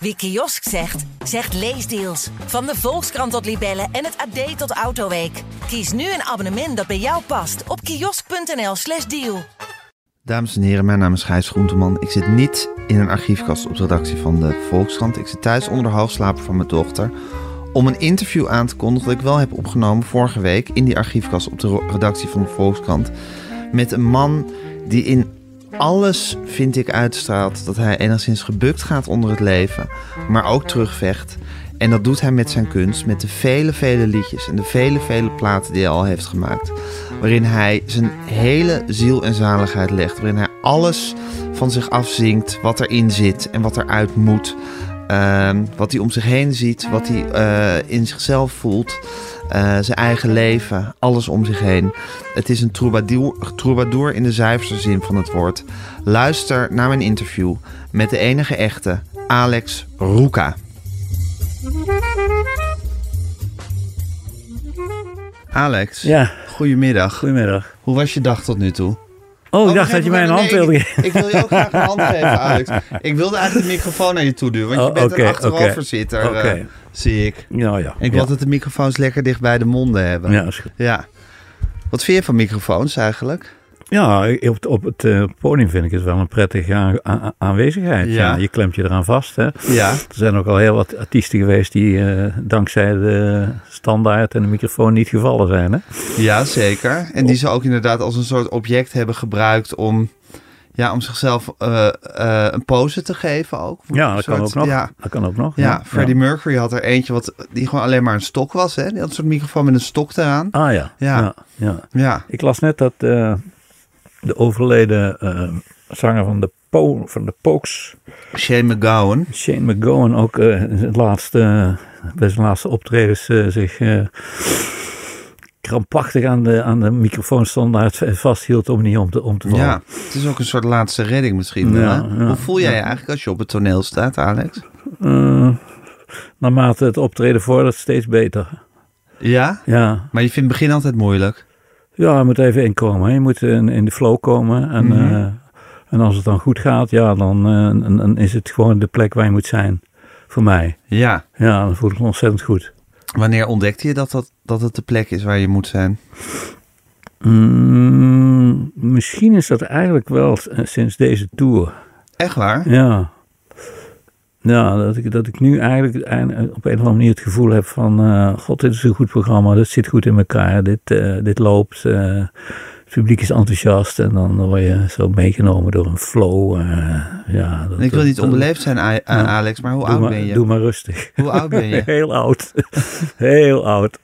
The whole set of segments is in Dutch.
Wie kiosk zegt, zegt leesdeals. Van de Volkskrant tot Libellen en het AD tot Autoweek. Kies nu een abonnement dat bij jou past op kiosk.nl/slash deal. Dames en heren, mijn naam is Gijs Groenteman. Ik zit niet in een archiefkast op de redactie van de Volkskrant. Ik zit thuis onder de halfslaper van mijn dochter. Om een interview aan te kondigen dat ik wel heb opgenomen vorige week in die archiefkast op de redactie van de Volkskrant. Met een man die in alles, vind ik, uitstraalt dat hij enigszins gebukt gaat onder het leven, maar ook terugvecht. En dat doet hij met zijn kunst, met de vele, vele liedjes en de vele, vele platen die hij al heeft gemaakt. Waarin hij zijn hele ziel en zaligheid legt. Waarin hij alles van zich afzingt wat erin zit en wat eruit moet. Ehm, wat hij om zich heen ziet, wat hij eh, in zichzelf voelt. Eh, zijn eigen leven, alles om zich heen. Het is een troubadour, troubadour in de zuiverste zin van het woord. Luister naar mijn interview met de enige echte Alex Roeka. Alex, Ja, goedemiddag. goedemiddag. Hoe was je dag tot nu toe? Oh, ik dacht dat je mij een hand nee, wilde ik- geven. Ik, wil je ook graag een hand geven, Alex. Ik wilde eigenlijk de microfoon naar je toe duwen, want je Oh, bent oké, een achteroverzitter, eh, zie ik. Ja, ja. Ik wil dat de microfoons lekker dicht bij de monden hebben. Ja, is goed. Ja. Wat vind je van microfoons eigenlijk? Ja op, het- op het eh, podium vind ik het wel een prettige aan- aan- aanwezigheid. Ja. Ja. je klemt je eraan vast. Hè. Ja. Er zijn ook al heel wat artiesten geweest die eh, dankzij de standaard en de microfoon niet gevallen zijn. Hè? Ja, zeker. En die ze ook inderdaad als een soort object hebben gebruikt om, ja, om zichzelf eh, een pose te geven ook. Ja, dat kan ook nog. Ja, Dat kan ook nog. ja, Freddie Mercury had er eentje wat, die gewoon alleen maar een stok was. Hè? Die had een soort microfoon met een stok eraan. Ah ja. Ja. ja. ja. Ja. Ik las net dat de overleden eh, zanger van de, po van de Pokes, Shane McGowan. Shane McGowan, ook eh, het laatste, bij zijn laatste optredens eh, zich eh, krampachtig aan de, aan de microfoonstandaard vasthield om niet om te, om te vallen. Ja, het is ook een soort laatste redding misschien. Ja. Hoe voel jij je eigenlijk als je op het toneel staat, Alex? Eh, naarmate het optreden vordert, steeds beter. Ja? Ja, Maar je vindt het begin altijd moeilijk. Ja je moet even inkomen. hè. Je moet in, in de flow komen. En, Mhm. eh, en als het dan goed gaat, ja, dan, eh, dan- is het gewoon de plek waar je moet zijn. Voor mij. Ja. Ja, dan voel ik me ontzettend goed. Wanneer ontdekte je dat, dat, dat het de plek is waar je moet zijn? Mm, misschien is dat eigenlijk wel sinds deze tour. Echt waar? Ja. Ja, dat ik, dat ik nu eigenlijk op een of andere manier het gevoel heb van... eh, God, dit is een goed programma, dit zit goed in elkaar, dit, eh, dit loopt. eh, het publiek is enthousiast en dan word je zo meegenomen door een flow. ja, dat, ik wil niet onbeleefd zijn, A- Ja. Alex, maar hoe oud maar, ben je? Doe maar rustig. Hoe oud ben je? Heel oud. Heel oud.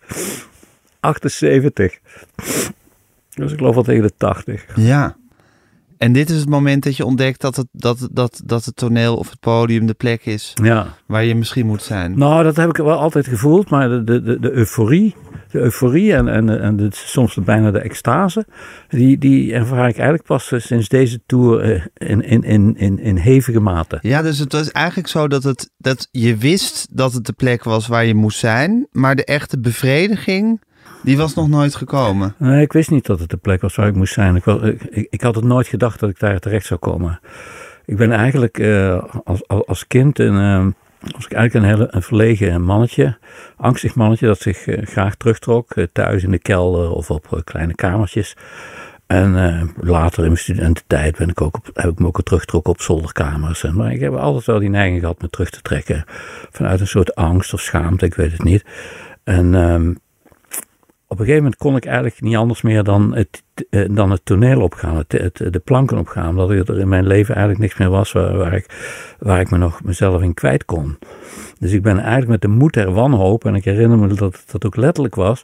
78. Dus ik geloof wel tegen de 80. Ja. En dit is het moment dat je ontdekt dat het, dat, dat, dat het toneel of het podium de plek is Ja. waar je misschien moet zijn. Nou, dat heb ik wel altijd gevoeld, maar de, de, de, de euforie, de euforie en, en, en de, soms bijna de extase, die, die ervaar ik eigenlijk pas sinds deze tour eh, in, in, in, in, in hevige mate. Ja, dus het was eigenlijk zo dat, het, dat je wist dat het de plek was waar je moest zijn, maar de echte bevrediging, die was nog nooit gekomen. Nee, ik wist niet dat het de plek was waar ik moest zijn. Ik, ik, ik, had het nooit gedacht dat ik daar terecht zou komen. Ik ben eigenlijk eh, als, als, kind een, eh, was ik eigenlijk een hele een verlegen mannetje. Angstig mannetje dat zich eh, graag terugtrok. eh, thuis in de kelder of op kleine kamertjes. En later in mijn studententijd ben ik ook op, heb ik me ook teruggetrokken op zolderkamers. En, maar ik heb altijd wel die neiging gehad me terug te trekken. Vanuit een soort angst of schaamte, ik weet het niet. En ehm, op een gegeven moment kon ik eigenlijk niet anders meer dan het, eh, dan het toneel opgaan, het, de planken opgaan. Omdat er in mijn leven eigenlijk niks meer was waar, waar, ik, waar ik me nog mezelf in kwijt kon. Dus ik ben eigenlijk met de moed der wanhoop, en ik herinner me dat dat ook letterlijk was,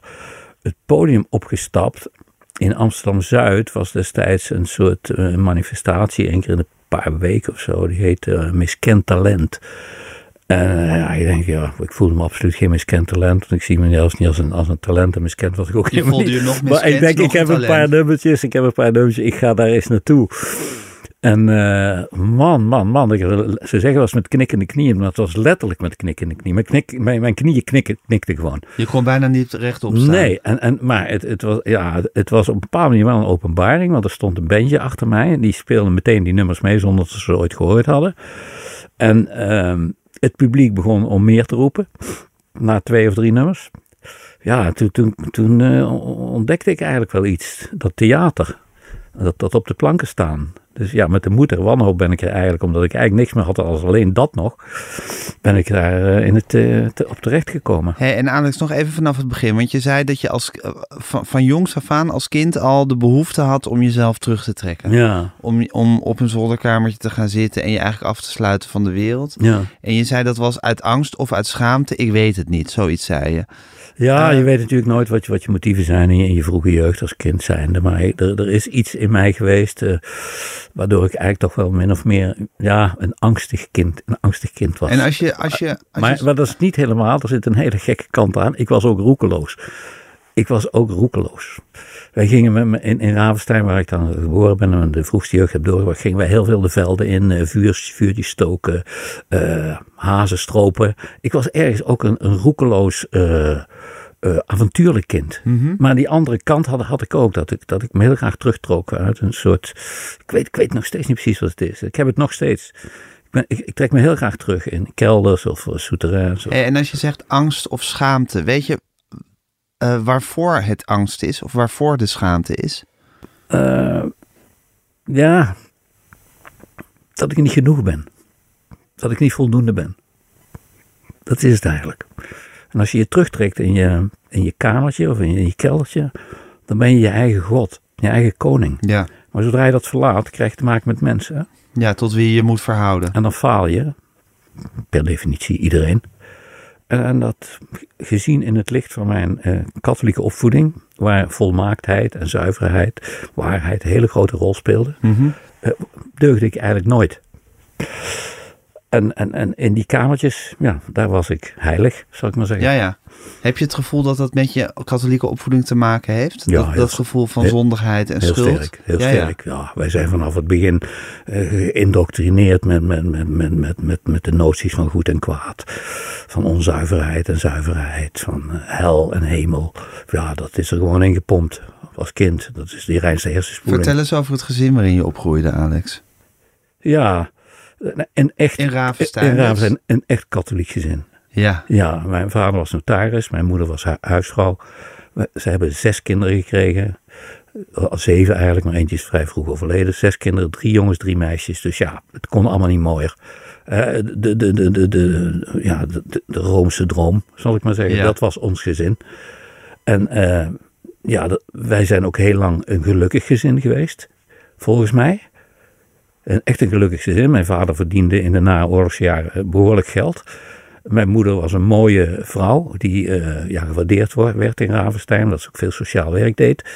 het podium opgestapt. In Amsterdam-Zuid was destijds een soort eh, manifestatie, één keer in een paar weken of zo. Die heette eh, Miskend Talent. En eh, ja, ik denk, ja, ik voelde me absoluut geen miskend talent. Want ik zie me zelfs niet als een, als een talent. En miskend was ik ook helemaal voelde niet. je nog Maar ik denk, ik heb een een paar nummertjes. Ik heb een paar nummertjes. Ik ga daar eens naartoe. En eh, man, man, man. Ze zeggen wel eens met knikkende knieën. Maar het was letterlijk met knikkende knieën. Mijn, knik, mijn, mijn knieën knikken, knikten gewoon. Je kon bijna niet rechtop staan. Nee, en, en, maar het, het, was, ja, het was op een bepaalde manier wel een openbaring. Want er stond een bandje achter mij. En die speelden meteen die nummers mee zonder dat ze ze ooit gehoord hadden. En ehm, het publiek begon om meer te roepen. Na twee of drie nummers. Ja, toen, toen, eh, ontdekte ik eigenlijk wel iets. Dat theater. Dat, dat op de planken staan. Dus ja, met de moeder wanhoop ben ik er eigenlijk, omdat ik eigenlijk niks meer had als alleen dat nog, ben ik daar eh, in het, eh, te- op terecht gekomen. Hey, en Alex, nog even vanaf het begin. Want je zei dat je als, eh, van, van jongs af aan als kind al de behoefte had om jezelf terug te trekken. Ja, Om, om op een zolderkamertje te gaan zitten en je eigenlijk af te sluiten van de wereld. ja. En je zei dat was uit angst of uit schaamte. Ik weet het niet, zoiets zei je. Ja, Eh, je weet natuurlijk nooit wat je, wat je motieven zijn in je, in je vroege jeugd als kind zijnde. Maar er, er is iets in mij geweest eh, waardoor ik eigenlijk toch wel min of meer ja, een angstig kind, een angstig kind was. En als je... Als je, als maar, je maar dat is niet helemaal, er zit een hele gekke kant aan. Ik was ook roekeloos. Ik was ook roekeloos. Wij gingen met me in, in Ravenstein, waar ik dan geboren ben en de vroegste jeugd heb doorgebracht, gingen wij heel veel de velden in, eh, vuurs, vuurtjes stoken, hazen stropen. Ik was ergens ook een, een roekeloos, eh, avontuurlijk kind. Mhm. Maar die andere kant had, had ik ook, dat ik, dat ik me heel graag terugtrok uit een soort, ik weet, ik weet nog steeds niet precies wat het is. Ik heb het nog steeds. Ik, ben, ik, ik trek me heel graag terug in kelders of uh, souterrains. of- Hey, en als je zegt angst of schaamte, weet je waarvoor het angst is of waarvoor de schaamte is? Ja, dat ik niet genoeg ben. Dat ik niet voldoende ben. Dat is het eigenlijk. En als je je terugtrekt in je, in je kamertje of in je, in je keldertje, dan ben je je eigen god, je eigen koning. Ja. Maar zodra je dat verlaat, krijg je te maken met mensen. ja, tot wie je je moet verhouden. En dan faal je, per definitie iedereen. En, en dat gezien in het licht van mijn eh, katholieke opvoeding, waar volmaaktheid en zuiverheid, waarheid een hele grote rol speelden, Mhm. eh, deugde ik eigenlijk nooit. En, en, en in die kamertjes, ja, daar was ik heilig, zal ik maar zeggen. Ja, ja. Heb je het gevoel dat dat met je katholieke opvoeding te maken heeft? Ja, dat, gevoel van heel- zondigheid en Heel schuld? sterk, heel ja, sterk. Ja. wij zijn vanaf het begin eh, geïndoctrineerd met, met, met, met, met, met, met de noties van goed en kwaad. Van onzuiverheid en zuiverheid, van eh, hel en hemel. Ja, dat is er gewoon in gepompt als kind. Dat is die reinste hersenspoeling. Vertel eens over het gezin waarin je opgroeide, Alex. Ja, een echt, In Ravenstein in dus? Ravenstein, een echt katholiek gezin. Ja. Ja, mijn vader was notaris, mijn moeder was hu- huisvrouw. Ze hebben zes kinderen gekregen. Eh, Zeven eigenlijk, maar eentje is vrij vroeg overleden. Zes kinderen, drie jongens, drie meisjes. Dus ja, het kon allemaal niet mooier. Eh, de, de, de, de, de, ja, de, de, Roomse droom, zal ik maar zeggen. Ja. Dat was ons gezin. En eh, ja, wij zijn ook heel lang een gelukkig gezin geweest, volgens mij. Een, echt een gelukkig gezin. Mijn vader verdiende in de naoorlogsjaren eh, behoorlijk geld. Mijn moeder was een mooie vrouw die eh, ja, gewaardeerd werd in Ravenstein, omdat ze ook veel sociaal werk deed.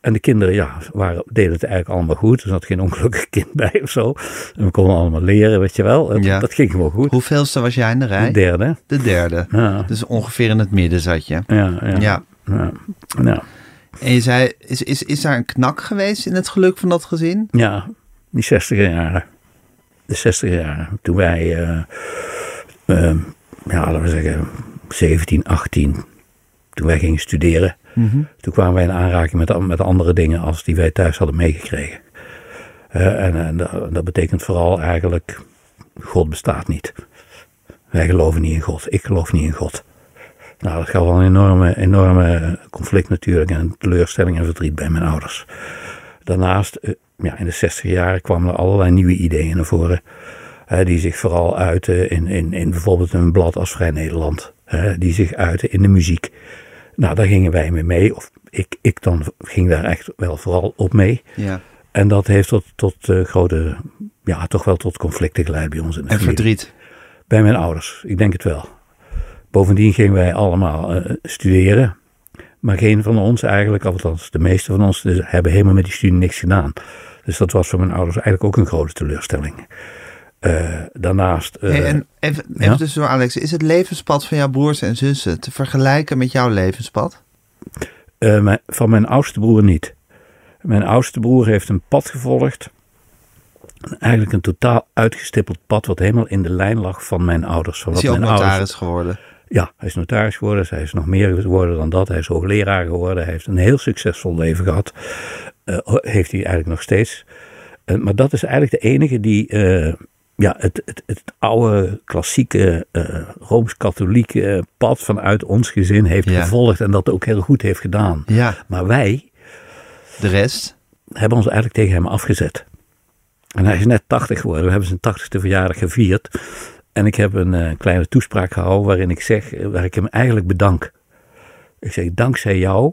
En de kinderen ja, waren, deden het eigenlijk allemaal goed. Er zat geen ongelukkig kind bij of zo. En we konden allemaal leren, weet je wel. Het- Ja. Dat ging gewoon goed. Hoeveelste was jij in de rij? De derde. De derde. Ja, Dus ongeveer in het midden zat je. ja, ja. Ja. ja. ja. En je zei, is, is, is daar een knak geweest in het geluk van dat gezin? Ja, die 60 jaren. De 60 jaren. Toen wij, eh, eh, ja, laten we zeggen, 17, 18. Toen wij gingen studeren. Toen kwamen wij in aanraking met, met andere dingen als die wij thuis hadden meegekregen. Eh, en en dat, dat betekent vooral eigenlijk, God bestaat niet. Wij geloven niet in God. Ik geloof niet in God. Nou, dat gaf wel een enorme, enorme conflict natuurlijk en teleurstelling en verdriet bij mijn ouders. Daarnaast, eh, ja, in de 60 jaren kwamen er allerlei nieuwe ideeën naar voren. eh, die zich vooral uiten in, in, in bijvoorbeeld een blad als Vrij Nederland. eh, die zich uiten in de muziek. Nou, daar gingen wij mee mee. Of ik, ik dan ging daar echt wel vooral op mee. Ja. En dat heeft tot, tot eh, grote, ja, toch wel tot conflicten geleid bij ons in de En familie. verdriet. Bij mijn ouders, ik denk het wel. Bovendien gingen wij allemaal eh, studeren. Maar geen van ons eigenlijk, althans de meeste van ons, dus hebben helemaal met die studie niks gedaan. Dus dat was voor mijn ouders eigenlijk ook een grote teleurstelling. Eh, daarnaast. eh, Hey, en even, ja? even tussendoor, Alex. Is het levenspad van jouw broers en zussen te vergelijken met jouw levenspad? eh, mijn- van mijn oudste broer niet. Mijn oudste broer heeft een pad gevolgd. Eigenlijk een totaal uitgestippeld pad, wat helemaal in de lijn lag van mijn ouders. Van Is wat hij ook mijn ouders notaris geworden? Ja, hij is notaris geworden. Hij is nog meer geworden dan dat. Hij is hoogleraar geworden. Hij heeft een heel succesvol leven gehad. Eh, heeft hij eigenlijk nog steeds. Eh, maar dat is eigenlijk de enige die, eh, ja, het, het, het oude klassieke Rooms-Katholieke pad vanuit ons gezin heeft Ja. gevolgd en dat ook heel goed heeft gedaan. Ja, Maar wij de rest. hebben ons eigenlijk tegen hem afgezet. En hij is net 80 geworden. We hebben zijn 80ste verjaardag gevierd. En ik heb een eh, kleine toespraak gehouden waarin ik zeg, eh, waar ik hem eigenlijk bedank. Ik zeg, dankzij jou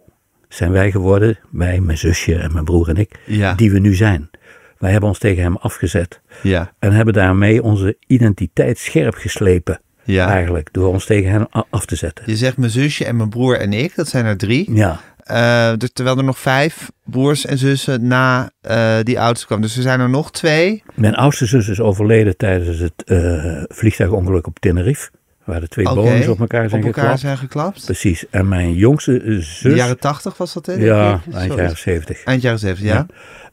zijn wij geworden, wij, mijn zusje en mijn broer en ik, Ja. die we nu zijn. Wij hebben ons tegen hem afgezet. Ja, En hebben daarmee onze identiteit scherp geslepen. ja. Eigenlijk, door ons tegen hem af te zetten. Je zegt mijn zusje en mijn broer en ik, dat zijn er drie. Ja, Eh, dus terwijl er nog vijf broers en zussen na eh, die oudste kwam. Dus er zijn er nog twee. mijn oudste zus is overleden tijdens het eh, vliegtuigongeluk op Tenerife. Waar de twee Boeings op elkaar zijn op elkaar geklapt. zijn geklapt. Precies. En mijn jongste eh, De zus. jaren tachtig was dat, hè? ja, eind jaren zeventig. Eind jaren zeventig, ja.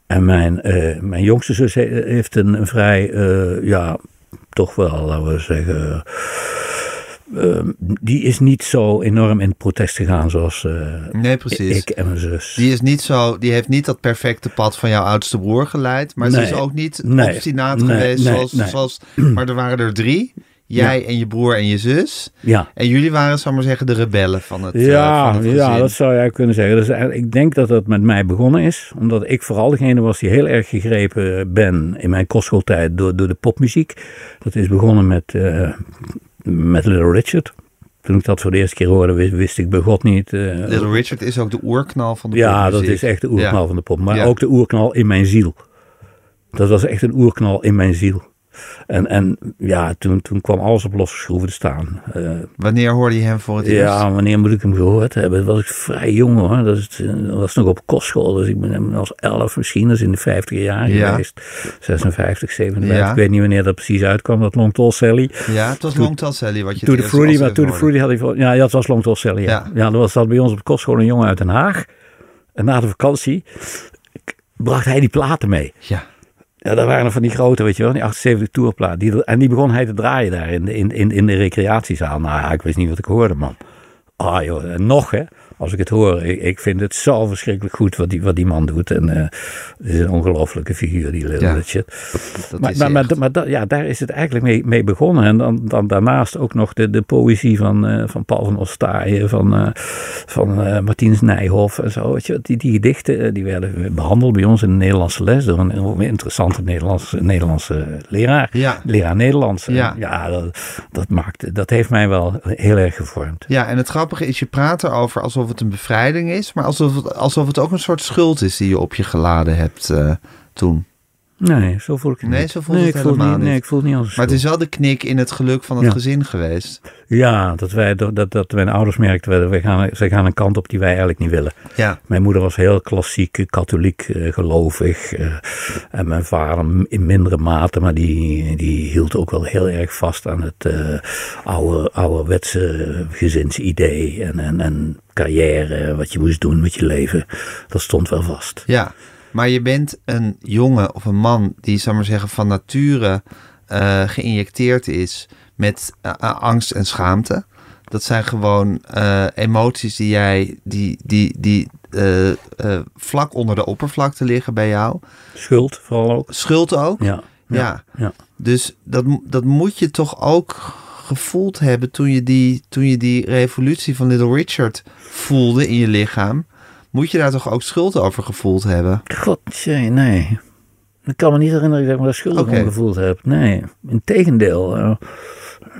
En mijn, mijn jongste zus he- heeft een, een vrij, ja, toch wel, laten we zeggen. Eh, die is niet zo enorm in protest gegaan zoals eh, Nee, precies. ik en mijn zus. Die, is niet zo, die heeft niet dat perfecte pad van jouw oudste broer geleid. Maar ze is ook niet Nee. obstinaat Nee, geweest. zoals, zoals, maar er waren er drie. Jij en je broer en je zus. ja. En jullie waren, zal ik maar zeggen, de rebellen van het, eh, Ja, van het ja, dat zou eigenlijk kunnen zeggen. Dus eigenlijk- ik denk dat dat met mij begonnen is. Omdat ik vooral degene was die heel erg gegrepen ben in mijn kostschooltijd door, door de popmuziek. Dat is begonnen met, eh, met Little Richard. Toen ik dat voor de eerste keer hoorde, wist, wist ik bij God niet. eh, Little Richard is ook de oerknal van de ja, dat is echt de oerknal Ja. van de pop. Maar Ja. ook de oerknal in mijn ziel. Dat was echt een oerknal in mijn ziel. En, en ja, toen, toen kwam alles op losse schroeven te staan. Eh, Wanneer hoorde je hem voor het eerst? ja, wanneer moet ik hem gehoord hebben? Dat was ik vrij jong hoor. Dat, is, eh, dat was nog op kostschool. Dus ik ben hem als elf misschien, dat is in de vijftiger jaren Ja. geweest. 56, 57. Ja. Ik weet niet wanneer dat precies uitkwam, dat Long Tall Sally. Ja, het was Long Tall Sally wat je To het the eerst Fruity, maar eerst To the hoorde. Fruity had hij voor... Ja, ja, het was Long Tall Sally. Ja, Ja. ja. er was zat bij ons op de kostschool een jongen uit Den Haag. En na de vakantie bracht hij die platen mee. Ja, Ja, dat waren van die grote, weet je wel, die 78 tourplaat. Die, en die begon hij te draaien daar in in, in, in de recreatiezaal. Nou ja, ik wist niet wat ik hoorde, man. Ah joh, en nog hè, als ik het hoor. Ik, ik vind het zo verschrikkelijk goed wat die, wat die man doet. En eh, het is een ongelofelijke figuur, die Little Ja, Richard. dat Maar, is maar, maar, ja, daar is het eigenlijk mee, mee begonnen. En dan, dan daarnaast ook nog de, de poëzie van, eh, van Paul van Ostaaien, van, eh van Martins Nijhoff en zo. Weet je, die, die gedichten die werden behandeld bij ons in de Nederlandse les door een interessante Nederlandse, Nederlandse leraar. Ja. Leraar Nederlands. Ja. ja dat, dat, maakte, dat heeft mij wel heel erg gevormd. Ja, en het grappige is, je praat erover alsof het een bevrijding is, maar alsof het, alsof het ook een soort schuld is die je op je geladen hebt eh, toen. Nee, zo voel ik het Nee, niet. zo voelt nee, het ik voel helemaal niet. Nee, ik voel het niet als Maar het is wel de knik in het geluk van het Ja. gezin geweest. Ja, dat, wij, dat, dat mijn ouders merkten, wij gaan, zij gaan een kant op die wij eigenlijk niet willen. Ja, Mijn moeder was heel klassiek eh, katholiek eh, gelovig. eh, en mijn vader in mindere mate, maar die, die hield ook wel heel erg vast aan het eh oude, ouderwetse gezinsidee. En, en, en carrière, wat je moest doen met je leven. Dat stond wel vast. ja. Maar je bent een jongen of een man die, zal maar zeggen, van nature eh, geïnjecteerd is met eh, angst en schaamte. Dat zijn gewoon eh, emoties die jij, die, die, die vlak onder de oppervlakte liggen bij jou. Schuld vooral ook. Schuld ook. Ja. Ja. ja. Dus dat, dat moet je toch ook gevoeld hebben toen je, die, toen je die revolutie van Little Richard voelde in je lichaam. Moet je daar toch ook schuld over gevoeld hebben? God, nee. Ik kan me niet herinneren dat ik me daar schuldig om gevoeld heb. Nee, integendeel. eh,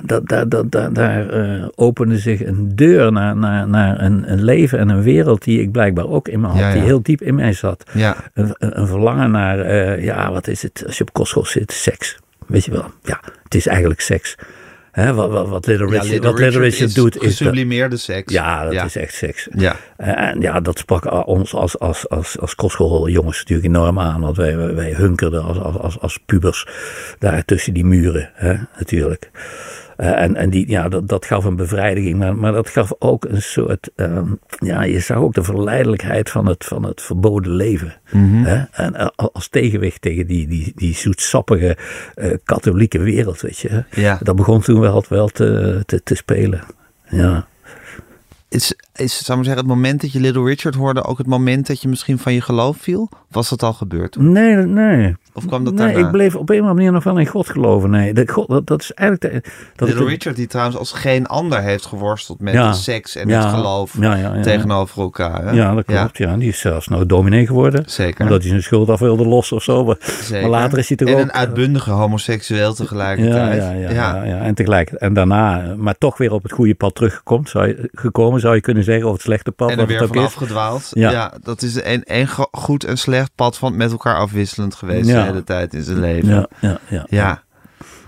dat, dat, dat, dat, daar eh, opende zich een deur naar, naar, naar een, een leven en een wereld die ik blijkbaar ook in me had. Ja, ja. Die heel diep in mij zat. Ja, Een, een, een verlangen naar, eh, ja, wat is het als je op kostschool zit? Seks. Weet je wel. Ja, het is eigenlijk seks. Hè, wat, wat, wat Little Richard, wat Little Richard is doet is... gesublimeerde seks. ja, dat ja. is echt seks. Ja, En ja, dat sprak ons als, als, als, als kostschooljongers natuurlijk enorm aan. Want wij, wij, wij hunkerden als, als, als, als pubers daar tussen die muren, hè, natuurlijk. Eh, en en die, ja, dat, dat gaf een bevrijding, maar, maar dat gaf ook een soort, ehm, ja, je zag ook de verleidelijkheid van het, van het verboden leven. Mhm. Hè? En eh, als tegenwicht tegen die, die, die zoetsappige eh, katholieke wereld, weet je. Ja. Dat begon toen wel, wel te, te, te spelen. Ja. Is, is zou maar zeggen, het moment dat je Little Richard hoorde ook het moment dat je misschien van je geloof viel? Was dat al gebeurd toen? Nee, nee. Of kwam dat nee, daarna? ik bleef op een of andere manier nog wel in God geloven. Nee, dat, God, dat, dat is eigenlijk... de- dat Little Richard die trouwens als geen ander heeft geworsteld met Ja. seks en Ja. het geloof Ja, tegenover elkaar. Hè? Ja, dat klopt. Ja. Die is zelfs nou dominee geworden. Zeker. Omdat hij zijn schuld af wilde lossen of zo. Maar, later is hij toch en ook... een uitbundige homoseksueel ja, tegelijkertijd. ja, ja, ja. ja, En tegelijk. En daarna, eh, maar toch weer op het goede pad teruggekomen, zou je, gekomen, zou je kunnen zeggen, of het slechte pad. En er weer van afgedwaald. Ja. Ja. dat is een, een go- goed en slecht pad van met elkaar afwisselend geweest Ja. de hele tijd in zijn leven. Ja, ja, ja. Ja.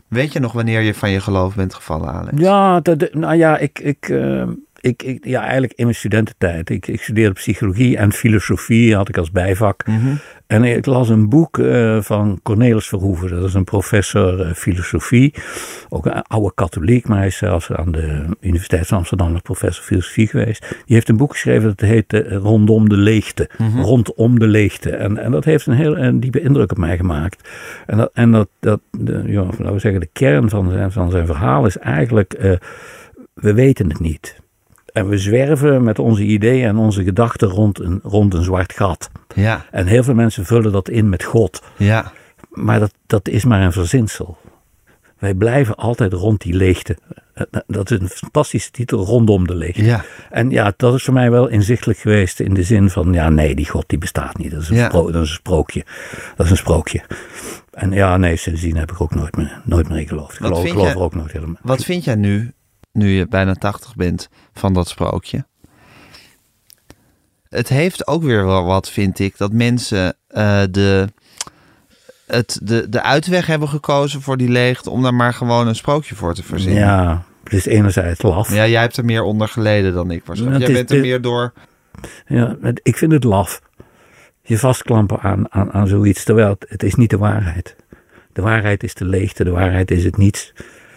Weet je nog wanneer je van je geloof bent gevallen, Alex? Ja, dat, nou ja, ik, ik, eh, ik, ik, ja, eigenlijk in mijn studententijd. Ik, ik studeerde psychologie en filosofie, had ik als bijvak. Mhm. En ik las een boek eh, van Cornelis Verhoeven. Dat is een professor eh, filosofie. Ook een oude katholiek, maar hij is zelfs aan de Universiteit van Amsterdam nog professor filosofie geweest. Die heeft een boek geschreven dat heet eh, Rondom de Leegte. Rondom de Leegte. En, en dat heeft een heel een diepe indruk op mij gemaakt. En dat, en dat, dat de, ja, laten we zeggen, de kern van zijn, van zijn verhaal is eigenlijk, we weten het niet. En we zwerven met onze ideeën en onze gedachten rond een, rond een zwart gat. Ja, En heel veel mensen vullen dat in met God. ja, Maar dat, dat is maar een verzinsel. Wij blijven altijd rond die leegte. Dat is een fantastische titel, Rondom de Leegte. ja. En ja, dat is voor mij wel inzichtelijk geweest in de zin van, ja nee, die God die bestaat niet. Dat is een, Ja. spro- dat is een sprookje. Dat is een sprookje. En ja, nee, sindsdien heb ik ook nooit meer, nooit meer in geloofd. Ik geloof, geloof jij- er ook nooit helemaal. Wat vind jij nu, nu je bijna 80 bent, van dat sprookje? Het heeft ook weer wel wat, vind ik, dat mensen eh, de, het, de, de uitweg hebben gekozen voor die leegte om daar maar gewoon een sprookje voor te verzinnen. Ja, het is enerzijds laf. Ja, jij hebt er meer onder geleden dan ik waarschijnlijk. Jij bent er meer door... Ja, ik vind het laf. Je vastklampen aan, aan, aan zoiets, terwijl het, het is niet de waarheid. De waarheid is de leegte, de waarheid is het niets.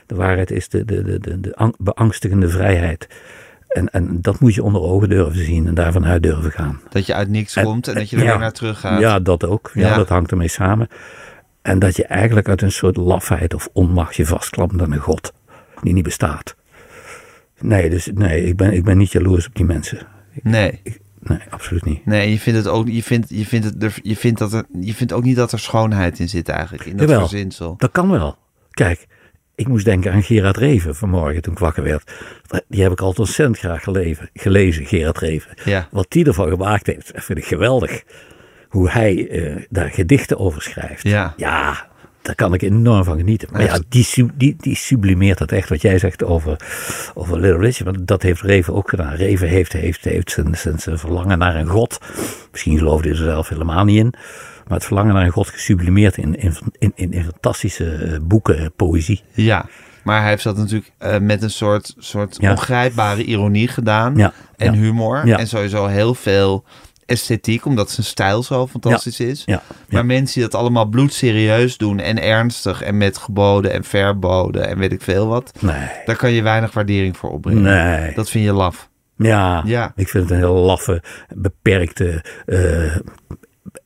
De waarheid is de, de, de, de, de ang- beangstigende vrijheid. En, en dat moet je onder ogen durven zien en daarvan uit durven gaan. Dat je uit niks En- komt en dat je er ja. weer naar terug gaat. Ja, dat ook. Ja, Ja. Dat hangt ermee samen. En dat je eigenlijk uit een soort lafheid of onmacht je vastklampt aan een God die niet bestaat. Nee, dus nee, ik ben, ik ben niet jaloers op die mensen. Nee. Ik- nee, absoluut niet. Nee, je vindt het ook, je vindt, je vindt het, er- je vindt dat er, je vindt ook niet dat er schoonheid in zit eigenlijk in dat Jawel. verzinsel. Dat kan wel. Kijk, ik moest denken aan Gerard Reven vanmorgen toen ik wakker werd. Die heb ik altijd ontzettend graag geleven, gelezen, Gerard Reven. Ja. Wat die ervan gemaakt heeft, dat vind ik geweldig. Hoe hij eh, daar gedichten over schrijft. Ja. Ja, daar kan ik enorm van genieten. Maar ja, die, die, die sublimeert dat echt wat jij zegt over, over Little Richard. Want dat heeft Reven ook gedaan. Reven heeft, heeft, heeft zijn, zijn, zijn verlangen naar een god. Misschien geloofde hij er zelf helemaal niet in. Maar het verlangen naar een god gesublimeerd in, in, in, in, fantastische eh, boeken, eh, poëzie. Ja, maar hij heeft dat natuurlijk eh, met een soort, soort Ja. ongrijpbare ironie gedaan. Ja, En ja. humor. En sowieso heel veel esthetiek, omdat zijn stijl zo fantastisch is. Ja, Maar mensen die dat allemaal bloedserieus doen en ernstig en met geboden en verboden en weet ik veel wat. Nee. Daar kan je weinig waardering voor opbrengen. Nee. Dat vind je laf. Ja, Ja. ik vind het een heel laffe, beperkte,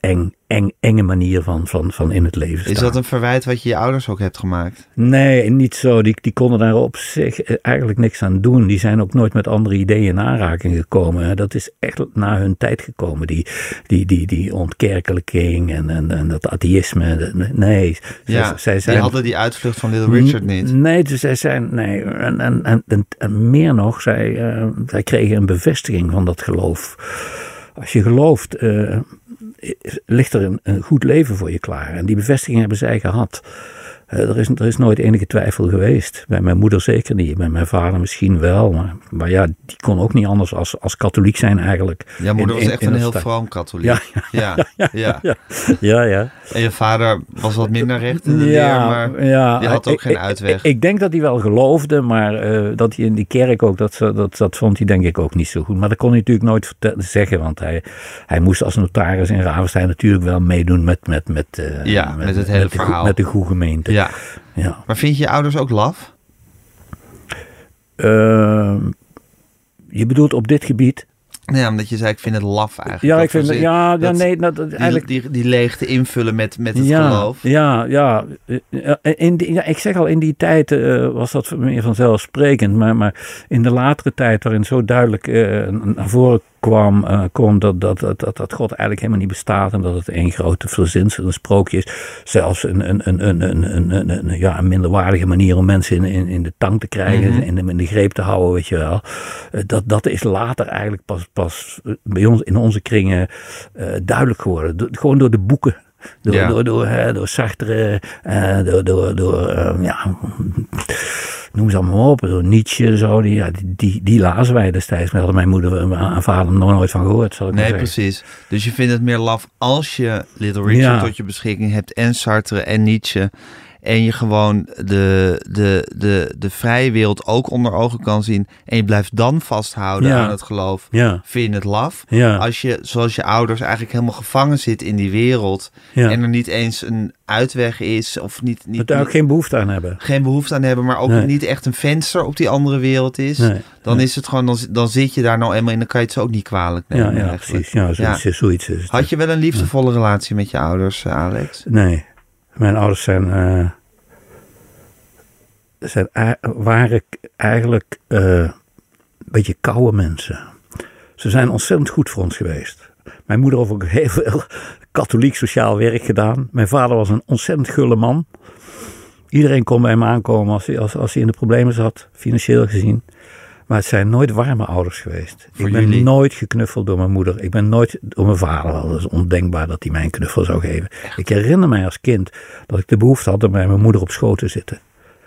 eng, eng, enge manier van, van, van in het leven staan. Is dat een verwijt wat je je ouders ook hebt gemaakt? Nee, niet zo. Die, die konden daar op zich eh, eigenlijk niks aan doen. Die zijn ook nooit met andere ideeën in aanraking gekomen. Dat is echt na hun tijd gekomen. Die, die, die, die ontkerkelijking en, en, en dat atheïsme. Nee, Ja, zij, zij die hadden die uitvlucht van Little Richard niet. Nee, dus zij zijn. Nee, en, en, en, en, en meer nog, zij, eh, zij kregen een bevestiging van dat geloof. Als je gelooft, eh, ligt er een, goed leven voor je klaar. En die bevestiging hebben zij gehad. Eh, er, is, er is nooit enige twijfel geweest. Bij mijn moeder zeker niet. Bij mijn vader misschien wel. Maar, maar ja, die kon ook niet anders als, als katholiek zijn eigenlijk. Ja, moeder In- was echt in een heel vroom katholiek. Ja, ja, ja. ja. Ja, ja. ja. En je vader was wat minder recht in de leer, maar ja, die had ook ik- geen uitweg. Ik, ik denk dat hij wel geloofde, maar eh, dat hij in die kerk ook, dat, dat, dat vond hij denk ik ook niet zo goed. Maar dat kon hij natuurlijk nooit zeggen, want hij, hij moest als notaris in Ravenstein natuurlijk wel meedoen met, met, met, eh, met het hele verhaal. Met de goede gemeente. Ja. Ja. Maar vind je je ouders ook laf? Ehm, je bedoelt op dit gebied? Ja, omdat je zei, ik vind het laf eigenlijk. Ja, Dat ik vind, ja, nee, dat, Die, eigenlijk... die, die leegte invullen met, met het ja, geloof. Ja, ja. Eh, In die, ja. Ik zeg al, in die tijd eh, was dat meer vanzelfsprekend. Maar, maar in de latere tijd, waarin zo duidelijk eh, naar voren kwam, eh, kwam dat, dat, dat, dat, dat God eigenlijk helemaal niet bestaat. En dat het één grote verzinsel, een sprookje is. Zelfs een, een, een, een, een, een, een, ja, een minderwaardige manier om mensen in, in, in de tang te krijgen. Mhm. in, de, in de greep te houden, weet je wel. Eh, dat, dat is later eigenlijk pas, pas bij ons in onze kringen eh, duidelijk geworden. Do- gewoon door de boeken. Door, Ja. door, door, hè, door Sartre, eh, door, door, door eh, ja, noem ze allemaal op, door Nietzsche, zo, die, ja, die, die, die lazen wij destijds. Maar hadden mijn moeder en vader nog nooit van gehoord, zal ik Nee, precies. Dus je vindt het meer laf als je Little Richard Ja. tot je beschikking hebt en Sartre en Nietzsche. En je gewoon de, de, de, de vrije wereld ook onder ogen kan zien. En je blijft dan vasthouden Ja. aan het geloof. Ja, Vind je het laf? ja, Als je, zoals je ouders, eigenlijk helemaal gevangen zit in die wereld. En er niet eens een uitweg is. Of niet, niet, daar ook geen behoefte aan hebben. geen behoefte aan hebben. Maar ook Nee. niet echt een venster op die andere wereld is. Nee. Dan is het gewoon, dan, dan zit je daar nou eenmaal in. Dan kan je het ze ook niet kwalijk nemen. ja, precies. Ja, zoiets, is- zoiets is het. Had je wel een liefdevolle relatie met je ouders, eh, Alex? Nee, mijn ouders zijn, eh, zijn waren eigenlijk eh, een beetje koude mensen. Ze zijn ontzettend goed voor ons geweest. Mijn moeder heeft ook heel veel katholiek sociaal werk gedaan. Mijn vader was een ontzettend gulle man. Iedereen kon bij hem aankomen als hij, als, als hij in de problemen zat, financieel gezien. Maar het zijn nooit warme ouders geweest. Voor ik ben jullie? nooit geknuffeld door mijn moeder. Ik ben nooit door mijn vader. Dat is ondenkbaar dat hij mij een knuffel zou geven. Ik herinner mij als kind dat ik de behoefte had om bij mijn moeder op schoot te zitten.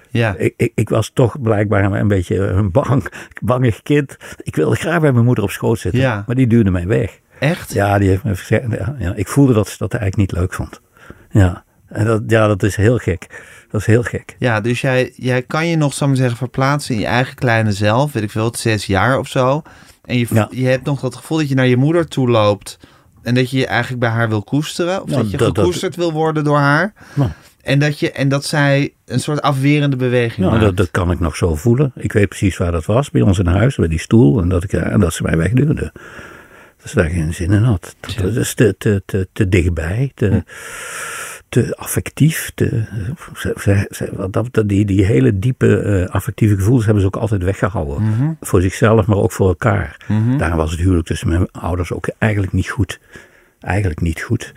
Ja. Ik, ik, ik was toch blijkbaar een beetje een bang, bangig kind. Ik wilde graag bij mijn moeder op schoot zitten. Ja. Maar die duwde mij weg. Echt? Ja, die heeft me gezegd. Ja, ja, ik voelde dat ze dat eigenlijk niet leuk vond. Ja, en dat, ja, dat is heel gek. Dat is heel gek. Ja, dus jij, jij kan je nog, zal ik maar zeggen, verplaatsen in je eigen kleine zelf. Weet ik veel, het zes jaar of zo. En je, Ja. je hebt nog dat gevoel dat je naar je moeder toe loopt. En dat je je eigenlijk bij haar wil koesteren. Of Nou, dat je dat- dat- gekoesterd wil worden door haar. Nou. En dat, je, en dat zij een soort afwerende beweging Ja, maakt. dat, dat kan ik nog zo voelen. Ik weet precies waar dat was, bij ons in huis, bij die stoel. En dat, ik, en dat ze mij wegduwde. Dat ze daar geen zin in had. Dat, dat is te, te, te, te dichtbij, te, te affectief. Te, ze, ze, ze- wat dat, dat- die, die hele diepe eh, affectieve gevoelens hebben ze ook altijd weggehouden. Mhm. Voor zichzelf, maar ook voor elkaar. Daarom was het huwelijk tussen mijn ouders ook eigenlijk niet goed. Eigenlijk niet goed.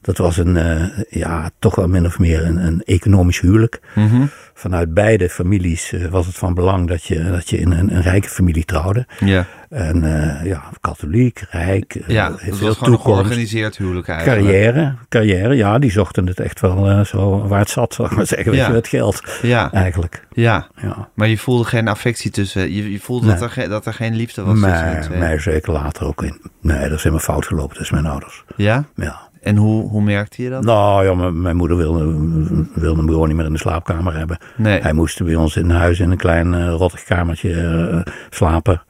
Dat was een, eh, ja, toch wel min of meer een, een economisch huwelijk. Mhm. Vanuit beide families eh, was het van belang dat je, dat je in een, een rijke familie trouwde. Ja, En eh, ja, katholiek, rijk, ja heeft het veel toekomst. georganiseerd huwelijk eigenlijk. Carrière, carrière, ja, die zochten het echt wel zo waar het zat, zal ik maar zeggen, weet je, het geld Ja, eigenlijk. ja. Ja. Maar je voelde geen affectie tussen. Je, je voelde dat, Nee. er, dat er geen liefde was tussen Maar, twee. maar zeker later ook in. Nee, dat is helemaal fout gelopen tussen mijn ouders. Ja? Ja. En hoe, hoe merkte je dat? Nou ja, mijn, mijn moeder wilde, wilde hem gewoon niet meer in de slaapkamer hebben. Nee. Hij moest bij ons in huis in een klein rottig kamertje eh, slapen.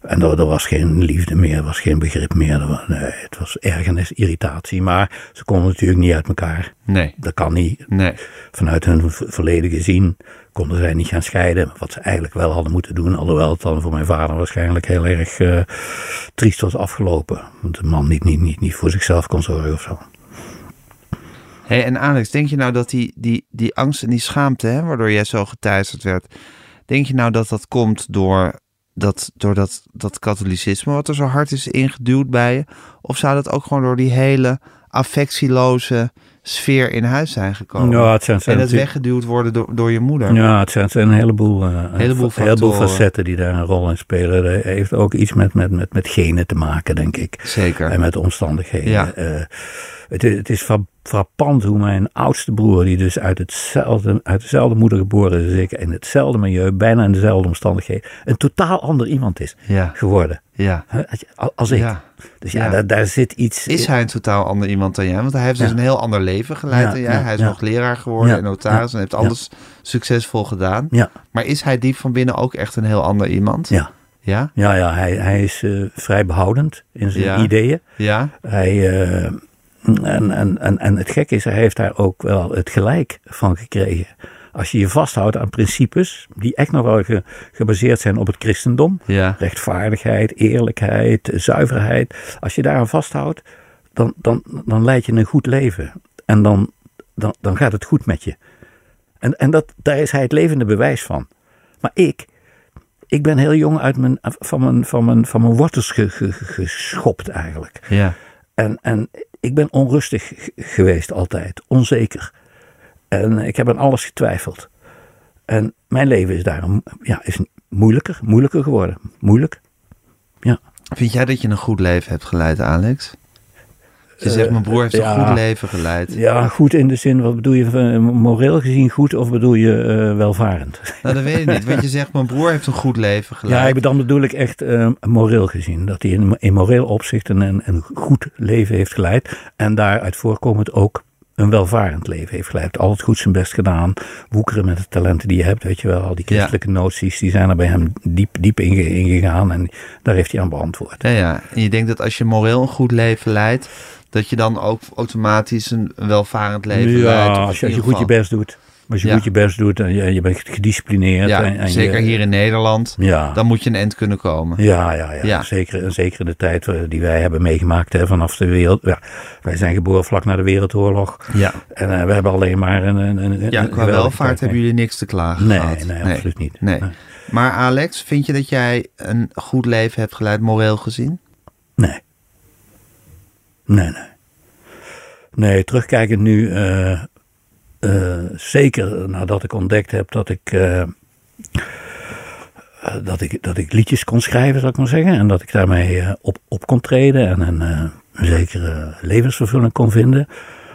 En er, er was geen liefde meer, er was geen begrip meer. Er was- nee, het was ergernis, irritatie. Maar ze konden natuurlijk niet uit elkaar. Nee. Dat kan niet. Nee. Vanuit hun verleden gezien konden zij niet gaan scheiden. Wat ze eigenlijk wel hadden moeten doen. Alhoewel het dan voor mijn vader waarschijnlijk heel erg eh, triest was afgelopen. Want de man niet, niet, niet, niet voor zichzelf kon zorgen of zo. Hey, en Alex, denk je nou dat die, die, die angst en die schaamte, hè, waardoor jij zo geteisterd werd, denk je nou dat dat komt door dat, door dat, dat katholicisme wat er zo hard is ingeduwd bij je? Of zou dat ook gewoon door die hele affectieloze sfeer in huis zijn gekomen? Ja, het zijn, en zijn weggeduwd worden door, door je moeder? Ja, het zijn, zijn een heleboel, eh, Heleboel een heleboel factoren. facetten die daar een rol in spelen. Dat heeft ook iets met, met, met, met genen te maken, denk ik. Zeker. En met omstandigheden. Ja. Eh, het, is, het is frappant hoe mijn oudste broer, die dus uit, hetzelfde, uit dezelfde moeder geboren is als ik, in hetzelfde milieu, bijna in dezelfde omstandigheden, een totaal ander iemand is Ja, geworden. ja. Als- ik. ja. Dus ja, Ja. Daar, daar zit iets. Is hij een totaal ander iemand dan jij? Want hij heeft dus een heel ander leven geleid Ja, dan jij. hij is nog leraar geworden en notaris en heeft alles succesvol gedaan. Ja, Maar is hij diep van binnen ook echt een heel ander iemand? ja. Ja? Ja, ja hij, hij is eh, vrij behoudend in zijn Ja. ideeën. Ja? Hij, eh, en, en, en, en het gekke is, hij heeft daar ook wel het gelijk van gekregen. Als je je vasthoudt aan principes die echt nog wel ge- gebaseerd zijn op het christendom. Ja. Rechtvaardigheid, eerlijkheid, zuiverheid. Als je daaraan vasthoudt, dan, dan, dan leid je een goed leven. En dan, dan, dan gaat het goed met je. En, en dat, daar is hij het levende bewijs van. Maar ik, ik ben heel jong uit mijn, van, mijn, van, mijn, van mijn wortels ge- ge- geschopt eigenlijk. Ja. En, en ik ben onrustig geweest altijd, onzeker. En ik heb aan alles getwijfeld. En mijn leven is daarom ja, is moeilijker, moeilijker geworden. Moeilijk. Ja. Vind jij dat je een goed leven hebt geleid, Alex? Je zegt, mijn broer heeft een ja. goed leven geleid. ja, goed in de zin, wat bedoel je, eh, moreel gezien goed of bedoel je eh, welvarend? Nou, dat weet ik niet. Want je zegt, mijn broer heeft een goed leven geleid. Ja, ik- dan bedoel ik echt eh, moreel gezien. Dat hij in, in moreel opzicht een, een, goed leven heeft geleid. En daaruit voorkomend ook een welvarend leven heeft geleid. Altijd goed zijn best gedaan. Woekeren met de talenten die je hebt. Weet je wel, al die christelijke noties, die zijn er bij hem diep, diep inge- ingegaan. En daar heeft hij aan beantwoord. Ja, ja. En je denkt dat als je moreel een goed leven leidt, dat je dan ook automatisch een welvarend leven leidt. ja, Of als je, als je goed je best doet. Als je Ja. goed je best doet en je, je bent gedisciplineerd. Ja, en, en zeker je- hier in Nederland. Ja. Dan moet je een eind kunnen komen. Ja, ja, ja. Zeker, zeker in de tijd eh, die wij hebben meegemaakt hè, vanaf de wereld. Wij zijn geboren vlak na de Wereldoorlog. Ja, En eh, we hebben alleen maar een. een, een ja qua welvaart tijd hebben jullie niks te klagen Nee, gehad. nee, absoluut niet. Nee. Nee. Maar Alex, vind je dat jij een goed leven hebt geleid, moreel gezien? Nee. Nee, nee. Nee, terugkijkend nu, eh, eh, zeker nadat ik ontdekt heb dat ik, eh, dat ik, dat ik liedjes kon schrijven, zou ik maar zeggen. En dat ik daarmee op, op kon treden en een, een zekere levensvervulling kon vinden.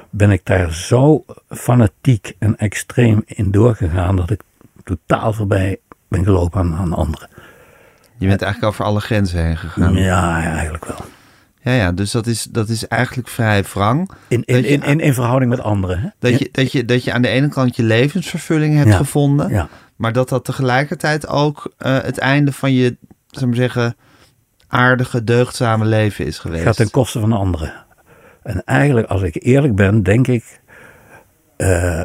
Ben ik daar zo fanatiek en extreem in doorgegaan dat ik totaal voorbij ben gelopen aan, aan anderen. Je bent eigenlijk over alle grenzen heen gegaan. Ja, ja, eigenlijk wel. Ja, ja dus dat is, dat is eigenlijk vrij wrang. In, in, in, in, in verhouding met anderen. Hè? Dat je, dat, je, dat je aan de ene kant je levensvervulling hebt Ja. gevonden. Ja. Maar dat dat tegelijkertijd ook eh, het einde van je, zou maar zeggen, aardige, deugdzame leven is geweest. gaat ten koste van anderen. En eigenlijk, als ik eerlijk ben, denk ik. eh,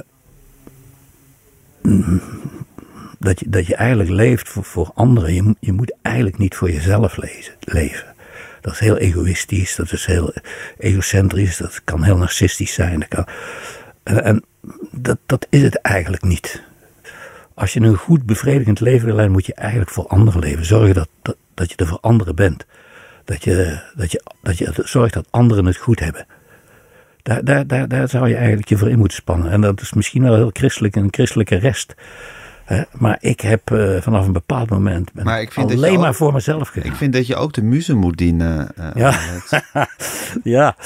mm, dat, je, dat je eigenlijk leeft voor, voor anderen. Je, moet- je moet eigenlijk niet voor jezelf lezen, leven. Dat is heel egoïstisch, dat is heel egocentrisch, dat kan heel narcistisch zijn. Dat kan, en dat, dat is het eigenlijk niet. Als je een goed bevredigend leven wil leiden, moet je eigenlijk voor anderen leven. Zorgen dat, dat, dat je er voor anderen bent. Dat je, dat, je, dat je zorgt dat anderen het goed hebben. Daar, daar, daar, daar zou je eigenlijk je voor in moeten spannen. En dat is misschien wel heel christelijk, een christelijke rest. Maar ik heb eh, vanaf een bepaald moment Maar ik vind alleen ook- maar voor mezelf gegaan. Ik vind dat je ook de muze moet dienen. eh, Ja. Ja.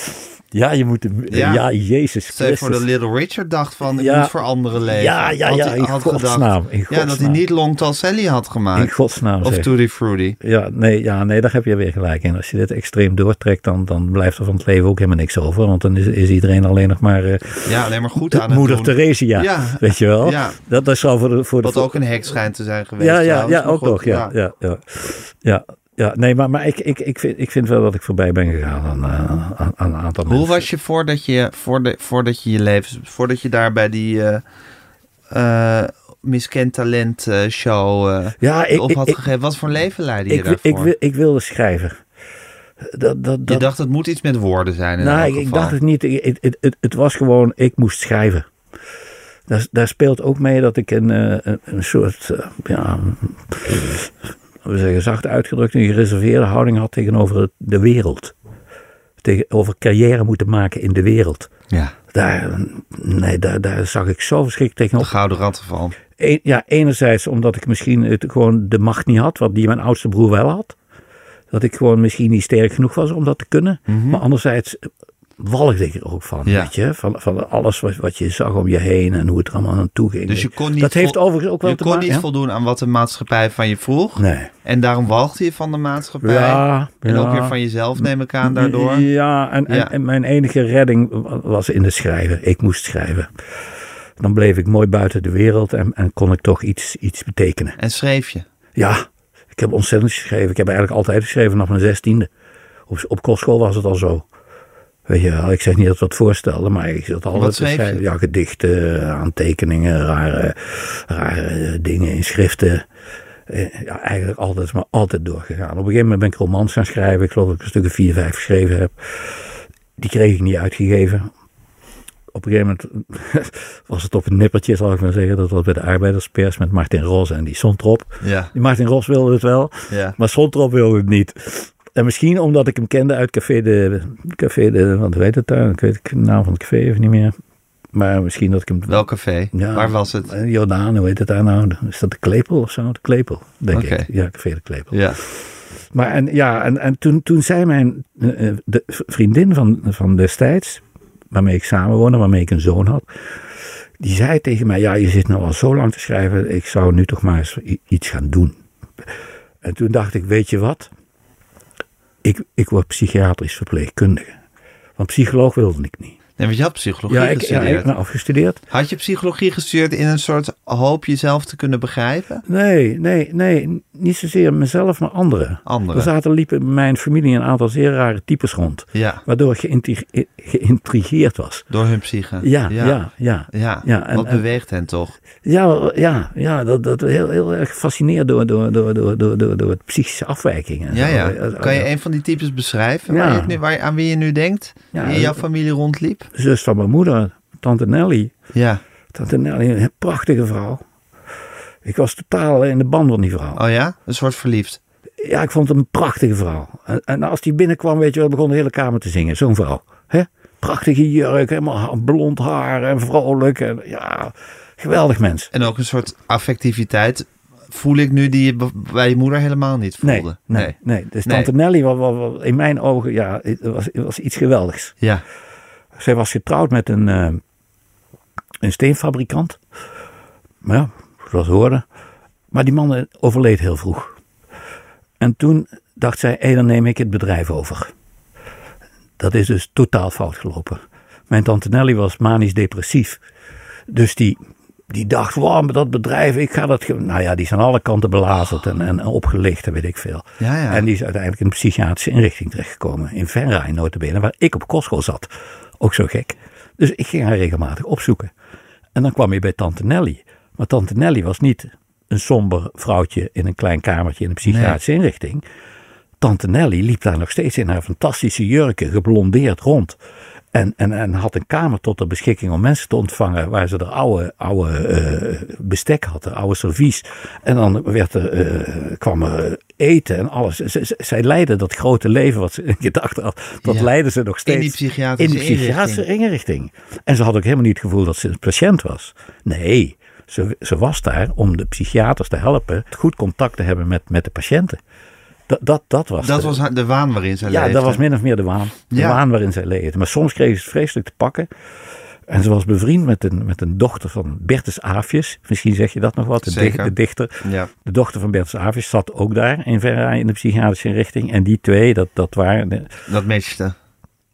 Ja, je moet... de- Ja. Ja, Jezus je voor Christus. dat Little Richard dacht van, ik Ja. moet voor anderen leven. Ja, ja, ja, in had godsnaam, in ja, dat hij niet Long Tall Sally had gemaakt. In godsnaam of. Tutti Fruity. Ja nee, ja, nee, daar heb je weer gelijk in. Als je dit extreem doortrekt, dan, dan blijft er van het leven ook helemaal niks over. Want dan is, is iedereen alleen nog maar eh, Ja, alleen maar goed de aan het moeder doen. Theresia. Ja. Weet je wel? Ja. Dat, dat is al voor de... Voor de Wat ook een hek schijnt te zijn geweest. ja, ja, ja, ook nog. Ja, ja. Ja, ja, ja. nee, maar, maar ik, ik, ik, vind, ik vind wel dat ik voorbij ben gegaan aan, eh, aan, aan een aantal Hoe mensen. was je voordat je, voordat, voordat je je levens, voordat je daar bij die eh eh Miskend Talent show Ja, ik, op ik, had ik, gegeven? Wat voor leven leidde je ik, wil- daarvoor? ik, wil- ik wilde schrijven. Dat, dat, je dat, dacht het moet iets met woorden zijn in nou, ik, dacht het niet. Het, het, het, het was gewoon, ik moest schrijven. Daar, daar speelt ook mee dat ik een, een, een soort, ja, we zeggen zacht uitgedrukt, een gereserveerde houding had tegenover de wereld. Tegenover carrière moeten maken in de wereld. Ja, Daar, nee, daar, daar zag ik zo verschrikkelijk de tegenop. gouden rattenval. Eén- ja, enerzijds omdat ik misschien het, gewoon de macht niet had, wat die mijn oudste broer wel had. Dat ik gewoon misschien niet sterk genoeg was om dat te kunnen. Maar anderzijds walgde ik er ook van. Ja. weet je. Van, van alles wat, wat je zag om je heen en hoe het er allemaal aan toe ging. Dus je kon niet dat heeft overigens ook wel Je te kon niet ja? voldoen aan wat de maatschappij van je vroeg. Nee. En daarom walgde je van de maatschappij. Ja, en ook weer van jezelf neem ik aan daardoor. Ja, en, en, Ja. en mijn enige redding was in het schrijven. Ik moest schrijven. Dan bleef ik mooi buiten de wereld en, en kon ik toch iets, iets betekenen. En schreef je. Ja, ik heb ontzettend geschreven. Ik heb eigenlijk altijd geschreven vanaf mijn zestiende. Op, op kostschool was het al zo. Weet je wel, ik zeg niet dat we het voorstelden, maar ik zat altijd schrijven. Ja, gedichten, aantekeningen, rare, rare eh, dingen in schriften. Eh, Ja, eigenlijk altijd, maar altijd doorgegaan. Op een gegeven moment ben ik romans gaan schrijven. Ik geloof dat ik een stuk of vier, vijf geschreven heb. Die kreeg ik niet uitgegeven. Op een gegeven moment was het op een nippertje, zal ik maar zeggen. Dat was bij de arbeiderspers met Martin Ros en die Sontrop. Ja, Die Martin Ros wilde het wel. ja. Maar Sontrop wilde het niet. En misschien omdat ik hem kende uit Café de... Café de wat weet het daar? Ik weet de naam van het café even niet meer. Maar misschien dat ik hem... Welk café? Ja. Waar was het? Eh, Jordaan, hoe heet het daar nou? Is dat de Klepel of zo? De Klepel, denk ik. Ja, Café de Klepel. Ja. Maar en, ja, en, en toen, toen zei mijn eh, eh, de vriendin van, van destijds, waarmee ik samenwoonde, waarmee ik een zoon had, die zei tegen mij, ja, je zit nou al zo lang te schrijven, ik zou nu toch maar eens iets gaan doen. En toen dacht ik, weet je wat? Ik, ik word psychiatrisch verpleegkundige. Want psycholoog wilde ik niet. Nee, want je had psychologie Ja, ik, ja, gestudeerd. ik ben afgestudeerd. Had je psychologie gestudeerd in een soort hoop jezelf te kunnen begrijpen? Nee, nee, nee, niet zozeer mezelf, maar anderen. Anderen. Er zaten, liepen in mijn familie een aantal zeer rare types rond. Ja, Waardoor ik geïntri- geïntrigeerd was. door hun psyche. Ja, ja, ja. ja. Ja, Ja, en- wat beweegt hen toch? Ja, ja, ja dat, dat heel, heel erg gefascineerd door, door, door, door, door, door, door het psychische afwijkingen. Ja, ja. Zo, Kan je een van die types beschrijven waar je nu, waar je, aan wie je nu denkt? Die in jouw familie rondliep? Zus van mijn moeder, tante Nelly. Ja. Tante Nelly, een prachtige vrouw. Ik was totaal in de band van die vrouw. Oh ja? Een soort verliefd. Ja, ik vond het een prachtige vrouw. En, en als die binnenkwam, weet je wel, begon de hele kamer te zingen. Zo'n vrouw. Hè? Prachtige jurk, helemaal blond haar en vrolijk. En, ja, geweldig mens. En ook een soort affectiviteit voel ik nu die je bij je moeder helemaal niet Nee, voelde. nee, nee. Dus Nee. tante Nelly was, was, was in mijn ogen, ja, het was, was iets geweldigs. Ja. Zij was getrouwd met een, eh, een steenfabrikant. Maar ja, zoals we hoorden. Maar die man eh, overleed heel vroeg. En toen dacht zij, hé, dan neem ik het bedrijf over. Dat is dus totaal fout gelopen. Mijn tante Nelly was manisch depressief. Dus die, die dacht, wow, dat bedrijf, ik ga dat... ge-" Nou ja, die is aan alle kanten belazerd en, en opgelicht en weet ik veel. Ja, ja. En die is uiteindelijk in een psychiatrische inrichting terechtgekomen. In Venray, notabene, waar ik op kostschool zat. Ook zo gek. Dus ik ging haar regelmatig opzoeken. En dan kwam je bij tante Nelly. Maar tante Nelly was niet een somber vrouwtje in een klein kamertje in een psychiatrische inrichting. Tante Nelly liep daar nog steeds in haar fantastische jurken, geblondeerd rond. En, en, en had een kamer tot de beschikking om mensen te ontvangen. waar ze er oude, oude eh, bestek hadden, oude servies. En dan werd er, eh, kwam er eten en alles. Z- z- zij leidde dat grote leven wat ze gedacht had. Dat Ja. leidde ze nog steeds. die psychiatrische in die psychiatrische inrichting. En ze had ook helemaal niet het gevoel dat ze een patiënt was. Nee, ze, ze was daar om de psychiaters te helpen. goed contact te hebben met, met de patiënten. Dat, dat, dat was Dat de- was de waan waarin zij ja, leefde. dat was min of meer de waan. De Ja. waan waarin zij leefde. Maar soms kreeg ze het vreselijk te pakken. En ze was bevriend met een, met een dochter van Bertus Aafjes. Misschien zeg je dat nog wat, de, Zeker. dich- de dichter. Ja. De dochter van Bertus Aafjes zat ook daar in Verra in de psychiatrische inrichting. En die twee, dat, dat waren... de- Dat matchte.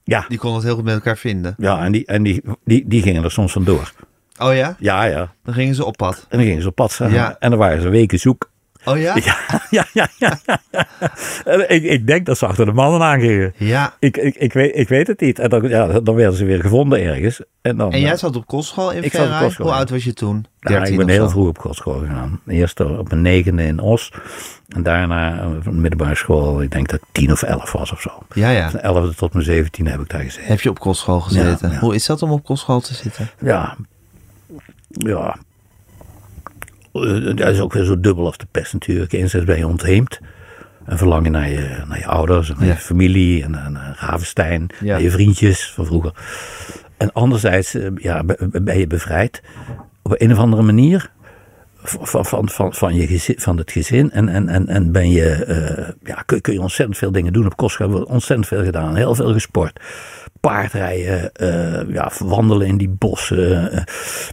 ja, Die kon het heel goed met elkaar vinden. ja, en, die, en die, die, die gingen er soms vandoor. Oh ja? Ja, ja. Dan gingen ze op pad. En dan gingen ze op pad. Ja. En dan waren ze weken zoek. Oh ja? Ja, ja, ja, ik, ik denk dat ze achter de mannen aangingen. Ja. Ik, ik, ik, weet, ik weet het niet. En dan, ja, dan werden ze weer gevonden ergens. En, dan, En jij eh, zat op kostschool in kostschool, Hoe oud was je toen? ja, 13 ik ben heel vroeg op kostschool gegaan. Eerst op een negende in Os. En daarna eh, van de middelbare school, ik denk dat ik tien of elf was of zo. Ja, ja. Van elfde tot mijn zeventiende heb ik daar gezeten. Heb je op kostschool gezeten? Ja. Hoe is dat om op kostschool te zitten? Ja. Ja. Eh, Dat is ook weer zo dubbel als de pest natuurlijk. Enerzijds ben je ontheemd. En verlang je naar je, naar je ouders, en naar Ja. je familie en naar, naar Ravenstein, Ja. naar je vriendjes van vroeger. En anderzijds eh, ja, be- ben je bevrijd op een of andere manier van, van, van, van, je gezin, van het gezin. En, en, en, en ben je, eh, ja, kun, kun je ontzettend veel dingen doen. Op Kostschool hebben we ontzettend veel gedaan. Heel veel gesport. Paardrijden, eh, ja, wandelen in die bossen, eh,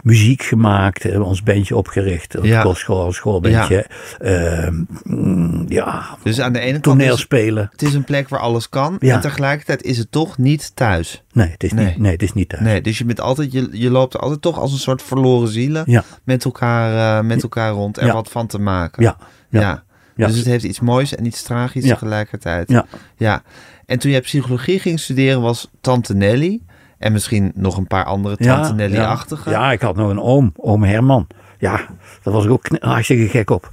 muziek gemaakt, hebben ons bandje opgericht op Ja. kostschool, schoolbandje. Eh, mm, ja, Dus aan de ene kant toneel is, spelen. het is een plek waar alles kan. Ja. En tegelijkertijd is het toch niet thuis. Nee, het is, Nee. Niet, nee, het is niet thuis. Nee, dus je, bent altijd, je, je loopt altijd toch als een soort verloren zielen Ja. met, elkaar, eh, met elkaar rond en wat van te maken. Ja, ja. ja. Ja. Dus het heeft iets moois en iets tragisch Ja. tegelijkertijd. Ja. ja. En toen jij psychologie ging studeren was Tante Nelly... en misschien nog een paar andere Tante Nelly-achtige. Ja. ja, ik had nog een oom, oom Herman. Ja, daar was ik ook hartstikke gek op.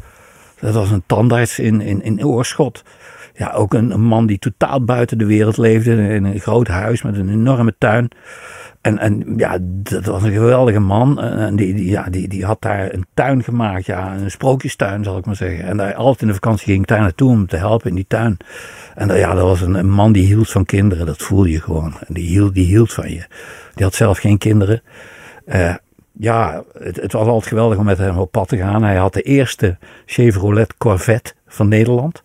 Dat was een tandarts in, in, in Oorschot. Ja, ook een, een man die totaal buiten de wereld leefde. In een groot huis met een enorme tuin. En, en ja, dat was een geweldige man. En die, die, ja, die, die had daar een tuin gemaakt. Ja, een sprookjestuin zal ik maar zeggen. En daar, altijd in de vakantie ging ik daar naartoe om te helpen in die tuin. En ja, dat was een, man die hield van kinderen. Dat voel je gewoon. Die hield, die hield van je. Die had zelf geen kinderen. Eh, ja, het was altijd geweldig om met hem op pad te gaan. Hij had de eerste Chevrolet Corvette van Nederland.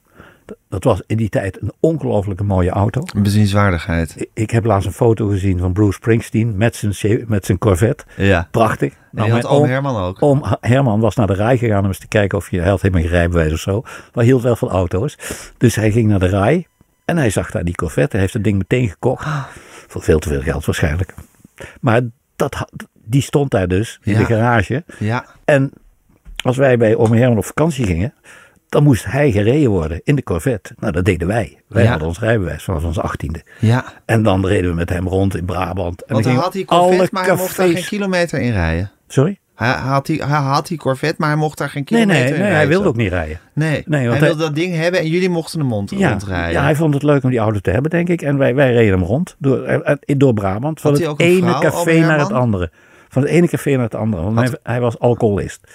Dat- was in die tijd een ongelooflijke mooie auto. Een bezienswaardigheid. Ik- heb laatst een foto gezien van Bruce Springsteen met zijn, met zijn Corvette. Ja. Prachtig. En Nou, mijn oom oom- Herman ook. Oom Herman was naar de rij gegaan om eens te kijken of je, hij had helemaal geen rijbewijs of zo, maar hield wel van auto's. Dus hij ging naar de rij en hij zag daar die Corvette. Hij heeft het ding meteen gekocht. Voor veel te veel geld waarschijnlijk. Maar dat, die stond daar dus in Ja. de garage. Ja. En als wij bij oom Herman op vakantie gingen, dan moest hij gereden worden in de Corvette. Nou, dat deden wij. Wij Ja. hadden ons rijbewijs vanaf ons achttiende. Ja. En dan reden we met hem rond in Brabant. En Want dan hij had die Corvette, maar hij mocht daar geen kilometer in rijden. Sorry? Hij had die, hij had die Corvette, maar hij mocht daar geen Nee, kilometer nee, in nee, rijden. hij wilde ook niet rijden. Nee, Nee, want hij hij- wilde dat ding hebben en jullie mochten hem mond Ja, rondrijden. ja, hij vond het leuk om die auto te hebben, denk ik. En wij, wij reden hem rond door, eh, eh, door Brabant. Van het ene vrouw, café naar het andere. Van het ene café naar het andere. Want hij, hij was alcoholist.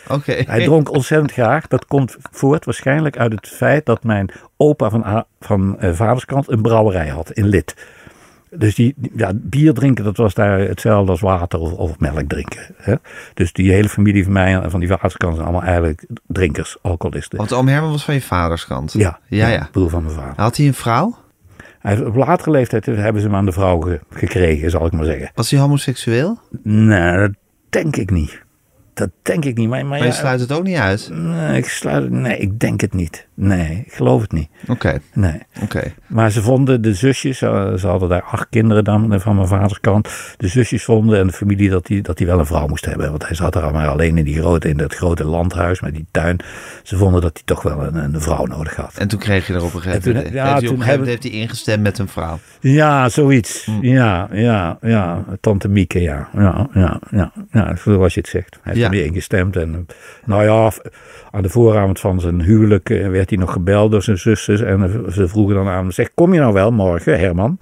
Hij dronk ontzettend graag. Dat komt voort waarschijnlijk uit het feit dat mijn opa van, van eh, vaderskant een brouwerij had in Lid. Dus die, ja, bier drinken, dat was daar hetzelfde als water of, of melk drinken. Hè? Dus die hele familie van mij, en van die vaderskant, zijn allemaal eigenlijk drinkers, alcoholisten. Want oom Herman was van je vaders kant. Ja, Ja, ja. broer van mijn vader. Had hij een vrouw? Op latere leeftijd hebben ze hem aan de vrouw ge- gekregen, zal ik maar zeggen. Was hij homoseksueel? Nee, dat denk ik niet. Dat denk ik niet. Maar, maar, Maar je ja, sluit het ook niet uit. nee, ik sluit, nee, ik denk het niet. Nee, ik geloof het niet. Oké, Nee. oké. Maar ze vonden de zusjes, eh, ze hadden daar acht kinderen dan eh, van mijn vaders kant. De zusjes vonden en de familie dat hij dat die wel een vrouw moest hebben. Want hij zat er maar alleen in, die grote, in dat grote landhuis met die tuin. Ze vonden dat hij toch wel een, een vrouw nodig had. En toen kreeg je er op een gegeven moment... ja, heeft toen hebben- heeft hij ingestemd met een vrouw. Ja, zoiets. Hm. Ja, ja, ja. Tante Mieke, ja. Ja, ja, ja. ja zoals je het zegt. Hij Ja. Niet ingestemd. En, nou ja, aan de vooravond van zijn huwelijk eh, werd hij nog gebeld door zijn zusters. En ze vroegen dan aan hem, zeg, kom je nou wel morgen, Herman?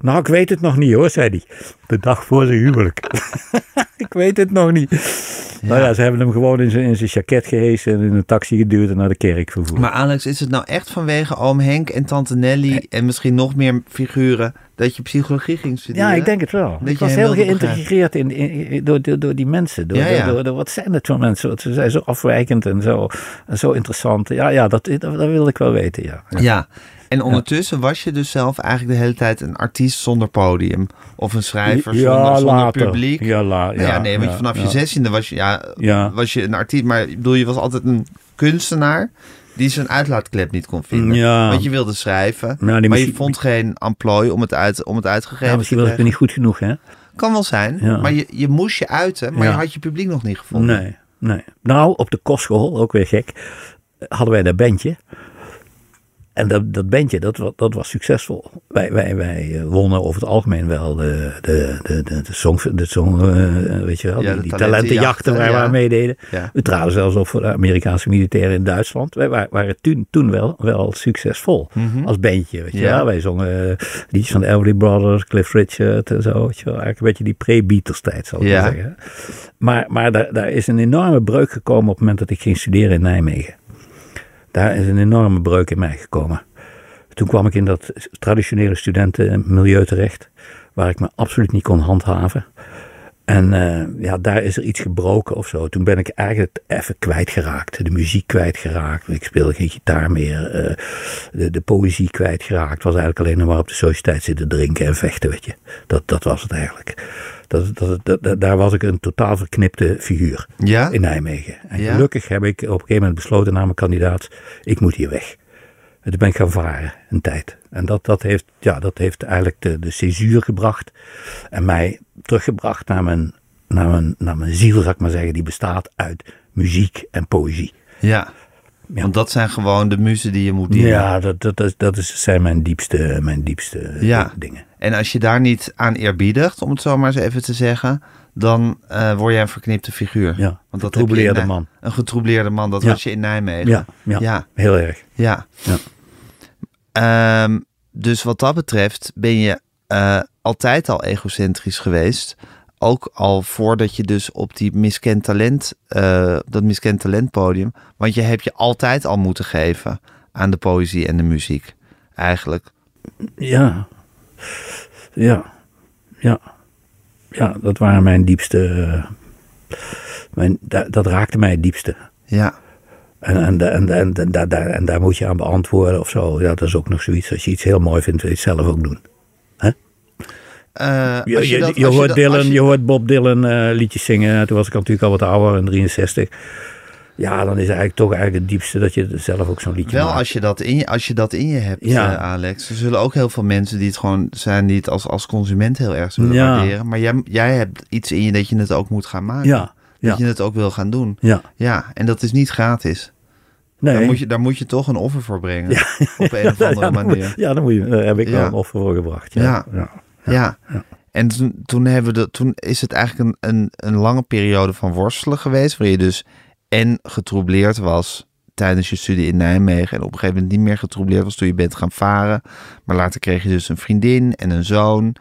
Nou, ik weet het nog niet hoor, zei hij. De dag voor zijn huwelijk. ik weet het nog niet. Nou ja, ze hebben hem gewoon in zijn, in zijn jacket gehesen en in een taxi geduwd en naar de kerk vervoerd. Maar Alex, is het nou echt vanwege oom Henk en tante Nelly... en misschien nog meer figuren... dat je psychologie ging studeren? Ja, ik denk het wel. Dat ik was heel geïntegreerd in, door, door, door die mensen. Door, Ja, ja. Door, door, door- wat zijn het voor mensen? Want Ze zijn zo afwijkend en zo, en zo interessant. Ja, ja dat, dat, dat wilde ik wel weten, ja. Ja, en ondertussen was je dus zelf eigenlijk de hele tijd een artiest zonder podium. Of een schrijver Ja, zonder, publiek. Ja, la, Nou ja, nee, want ja, vanaf ja. je zestiende was je, ja, Ja. was je een artiest. Maar ik bedoel, je was altijd een kunstenaar die zijn uitlaatklep niet kon vinden. Ja. Want je wilde schrijven, Ja, maar je vond geen emplooi om het, uit, om het uitgegeven Ja, te misschien was ik er krijgen. niet goed genoeg, hè? Kan wel zijn, Ja. maar je, je moest je uiten, maar Ja. je had je publiek nog niet gevonden. Nee, nee. Nou, op de kostschool, ook weer gek, hadden wij dat bandje. En dat, dat bandje, dat, dat was succesvol. Wij, wij, wij eh, wonnen over het algemeen wel de, de, de, de, de song, de song eh, weet je wel, Ja, die, talentenjachten, waar we ja. aan meededen. Ja. We traden zelfs op voor de Amerikaanse militairen in Duitsland. Wij wa- waren toen, toen wel, wel succesvol als bandje. Weet je Mhm. Wel. Wij zongen eh, liedjes van de Everly Brothers, Cliff Richard en zo. Weet je wel. Eigenlijk een beetje die pre-Beatles tijd, zal ik maar zeggen. Maar, maar daar, daar is een enorme breuk gekomen op het moment dat ik ging studeren in Nijmegen. Daar is een enorme breuk in mij gekomen. Toen kwam ik in dat traditionele studentenmilieu terecht, waar ik me absoluut niet kon handhaven. En eh, ja, daar is er iets gebroken of zo. Toen ben ik eigenlijk even kwijtgeraakt. De muziek kwijtgeraakt. Ik speelde geen gitaar meer. eh, de, de poëzie kwijtgeraakt. was eigenlijk alleen nog maar op de sociëteit zitten drinken en vechten, weet je. Dat, dat was het eigenlijk. Dat, dat, daar was ik een totaal verknipte figuur Ja? in Nijmegen. En Ja? gelukkig heb ik op een gegeven moment besloten na mijn kandidaat, ik moet hier weg. En toen ben ik gaan varen een tijd. En dat, dat, heeft, ja, dat heeft eigenlijk de, de césuur gebracht. En mij teruggebracht naar mijn, naar, mijn, naar mijn ziel, zal ik maar zeggen. Die bestaat uit muziek en poëzie. Ja. Ja. Want dat zijn gewoon de muzen die je moet dienen. Ja, dat, dat, dat, dat is, zijn mijn diepste, mijn diepste Ja. dingen. En als je daar niet aan eerbiedigt, om het zo maar eens even te zeggen, dan eh, word jij een verknipte figuur. Ja, Want dat je getroubleerde man. Een getroubleerde man, dat Ja. was je in Nijmegen. Ja, ja, ja. heel erg. ja. Ja. Ehm, dus wat dat betreft ben je eh, altijd al egocentrisch geweest. Ook al voordat je dus op die miskend talent, eh, dat miskend talent podium. Want je hebt je altijd al moeten geven aan de poëzie en de muziek. Eigenlijk. Ja, ja, ja, ja, dat waren mijn diepste, eh, mijn, da- dat raakte mij het diepste. Ja. En, en, en, en, daar- en daar moet je aan beantwoorden of zo. Ja, dat is ook nog zoiets. Als je iets heel mooi vindt, wil je het zelf ook doen. Eh, Je, je, dat- je als hoort Dylan, je... hoort Bob Dylan eh, liedjes zingen. Toen was ik natuurlijk al wat ouder, in 63. Ja, dan is eigenlijk toch eigenlijk het diepste dat je zelf ook zo'n liedje Wel maakt. als je dat in je, als je, dat in je hebt, Ja. eh, Alex. Er zullen ook heel veel mensen die het gewoon zijn, die het als, als consument heel erg zullen Ja. waarderen. Maar jij, jij hebt iets in je dat je het ook moet gaan maken. Ja, Dat je het ook wil gaan doen. ja. Ja, en dat is niet gratis. Nee. Daar, moet je, daar moet je toch een offer voor brengen. Op een of andere manier. ja, dan moet je, daar heb ik wel een offer voor gebracht. Ja. Ja. En toen, toen, hebben we de, toen is het eigenlijk een, een, een lange periode van worstelen geweest. Waar je dus en getroubleerd was tijdens je studie in Nijmegen. En op een gegeven moment niet meer getroubleerd was toen je bent gaan varen. Maar later kreeg je dus een vriendin en een zoon.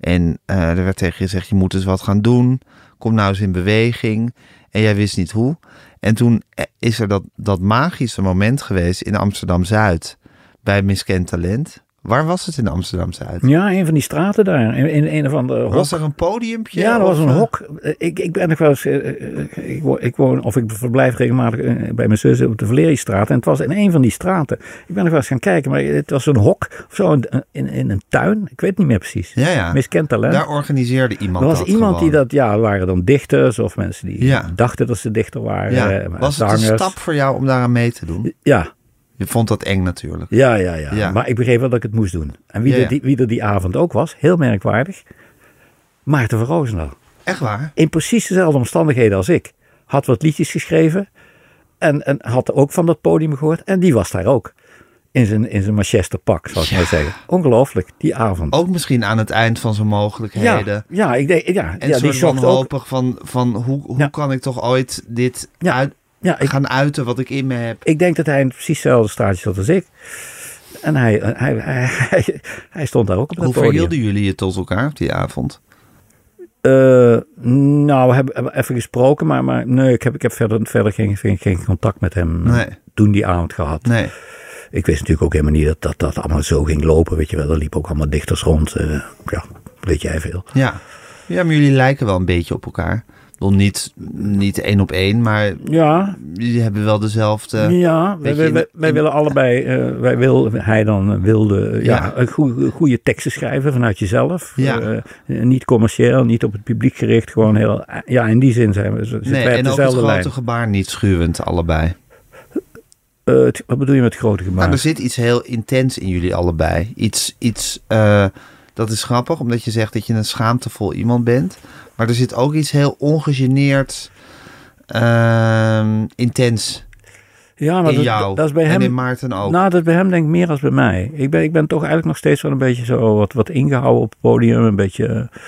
En eh, er werd tegen je gezegd, je moet eens wat gaan doen. Kom nou eens in beweging. En jij wist niet hoe. En toen eh, is er dat, dat magische moment geweest in Amsterdam-Zuid. Bij Miskend Talent. Waar was het in Amsterdam-Zuid? Ja, een van die straten daar. In, in een andere hok. Was er een podiumpje? ja, er was een eh, hok. Ik, ik ben nog wel eens... eh, eh, Ik ik woon, of ik verblijf regelmatig eh, bij mijn zus op de Valeristraat. En het was in een van die straten. Ik ben nog wel eens gaan kijken, maar het was een hok. Of zo, in, in, in een tuin. Ik weet het niet meer precies. Ja, ja. Miskend talent. Daar organiseerde iemand er was dat iemand die dat, ja, er waren dan dichters of mensen die Ja. dachten dat ze dichter waren. Ja. eh, Was het een stap voor jou om daaraan mee te doen? Ja, Je vond dat eng natuurlijk. ja, ja, ja, Ja. Maar ik begreep wel dat ik het moest doen. En wie, Ja, er die, wie er die avond ook was, heel merkwaardig, Maarten van Roosendaal. Echt waar? In precies dezelfde omstandigheden als ik. Had wat liedjes geschreven en, en had ook van dat podium gehoord. En die was daar ook. In zijn, in zijn Manchester pak, zou ik maar zeggen. Ongelooflijk, die avond. Ook misschien aan het eind van zijn mogelijkheden. ja, ja, ik denk, ja, En ja die zocht ook. van, van hoe, hoe kan ik toch ooit dit Ja. uit, Ja, ik, gaan uiten wat ik in me heb? ik denk dat hij in precies hetzelfde straatje zat als ik. En hij, hij, hij, hij, hij stond daar ook op dat Hoe podium. verhielden jullie je tot elkaar op die avond? Eh, nou, we hebben, even gesproken, maar, maar nee, ik heb, ik heb verder, verder geen, geen, geen contact met hem eh, Nee. toen die avond gehad. Nee. Ik wist natuurlijk ook helemaal niet dat, dat dat allemaal zo ging lopen, weet je wel. Er liepen ook allemaal dichters rond. eh, ja, weet jij veel. Ja. ja, maar jullie lijken wel een beetje op elkaar. Bedoel, niet, niet één op één, maar Ja, jullie hebben wel dezelfde... ja wij, je, wij, in- wij, wij in- willen allebei, eh, wij wil, hij dan eh, wilde ja, Ja. een goede, goede teksten schrijven vanuit jezelf. Ja. Eh, niet commercieel, niet op het publiek gericht, gewoon heel, ja, in die zin zijn we, zitten Nee, wij op en ook het dezelfde grote lijn. gebaar niet schuwend, allebei. Eh, het- wat bedoel je met grote gebaar? Maar er zit iets heel intens in jullie allebei. Iets, iets eh, dat is grappig, omdat je zegt dat je een schaamtevol iemand bent. Maar er zit ook iets heel ongegeneerd, ehm, intens ja, maar in dat, jou. dat is bij en hem, in Maarten ook. Nou, dat is bij hem denk ik meer als bij mij. Ik ben, ik ben toch eigenlijk nog steeds wel een beetje zo wat, wat ingehouden op het podium. Een beetje, eh,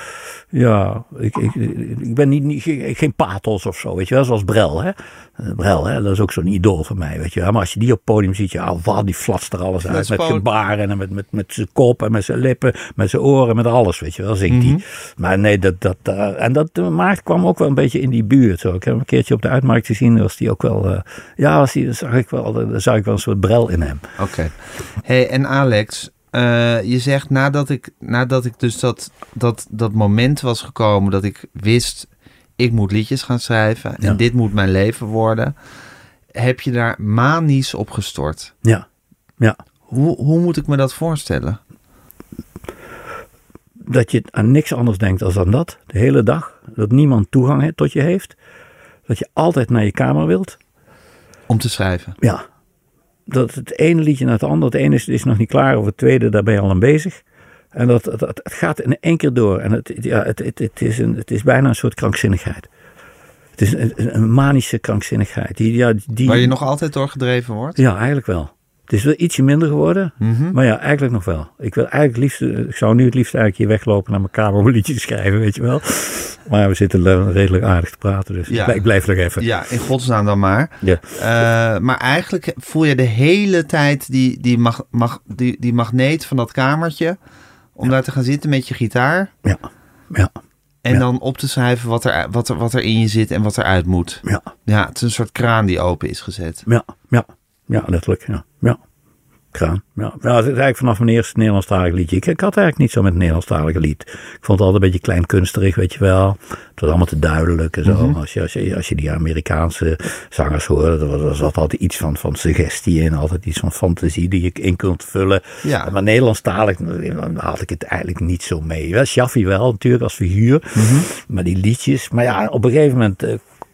ja, ik, ik, ik ben niet, niet, geen, pathos of zo, weet je wel. Zoals Brel, hè. Eh, Brel, hè, dat is ook zo'n idool van mij, weet je wel. Maar als je die op het podium ziet, ja, wat, die flatst er alles uit. Met gebaren en met, met, met zijn kop en met zijn lippen, met zijn oren, met alles, weet je wel, zingt Mhm. hij. Maar nee, dat, dat, eh, en dat uh, Maart kwam ook wel een beetje in die buurt. Zo. Ik heb hem een keertje op de uitmarkt gezien, was die ook wel, eh, ja, was die, zag ik wel, daar zag ik wel een soort Brel in hem. Oké. Hey, en Alex, eh, je zegt nadat ik, nadat ik dus dat, dat, dat moment was gekomen dat ik wist, ik moet liedjes gaan schrijven Ja. en dit moet mijn leven worden, heb je daar manisch op gestort. Ja, ja. Hoe, hoe moet ik me dat voorstellen? Dat je aan niks anders denkt dan aan dat, de hele dag. Dat niemand toegang tot je heeft. Dat je altijd naar je kamer wilt. Om te schrijven. Ja. Dat het ene liedje naar het andere, het ene is, is nog niet klaar, of het tweede, daar ben je al aan bezig. En dat, dat, het gaat in één keer door. En het, ja, het, het, het, is een, het is bijna een soort krankzinnigheid. Het is een, een manische krankzinnigheid. Die, ja, die, Waar je nog altijd door gedreven wordt? Ja, eigenlijk wel. Het is wel ietsje minder geworden, Mhm. maar ja, eigenlijk nog wel. Ik wil eigenlijk liefst, ik zou nu het liefst eigenlijk hier weglopen naar mijn kamer om een liedje te schrijven, weet je wel. Maar we zitten redelijk aardig te praten, dus Ja. ik, blijf nog even. Ja, in godsnaam dan maar. Ja. Eh, maar eigenlijk voel je de hele tijd die, die, mag, mag, die, die magneet van dat kamertje. Om daar te gaan zitten met je gitaar. Ja, ja, En Ja. dan op te schrijven wat er, wat, er, wat er in je zit en wat eruit moet. ja, Ja, het is een soort kraan die open is gezet. ja, ja, ja, letterlijk, ja, ja. Kraan, ja. ja. Het is eigenlijk vanaf mijn eerste Nederlandstalig liedje. Ik, ik had eigenlijk niet zo met een Nederlandstalige lied. Ik vond het altijd een beetje kleinkunstig, weet je wel. Het was allemaal te duidelijk en zo. als, je, als, je, als je die Amerikaanse zangers hoorde, er was, er zat altijd iets van, van suggestie in. Altijd iets van fantasie die je in kunt vullen. Ja. Maar Nederlandstalig, had ik het eigenlijk niet zo mee. Wel, Shaffi wel natuurlijk als figuur. Maar die liedjes, maar ja, op een gegeven moment...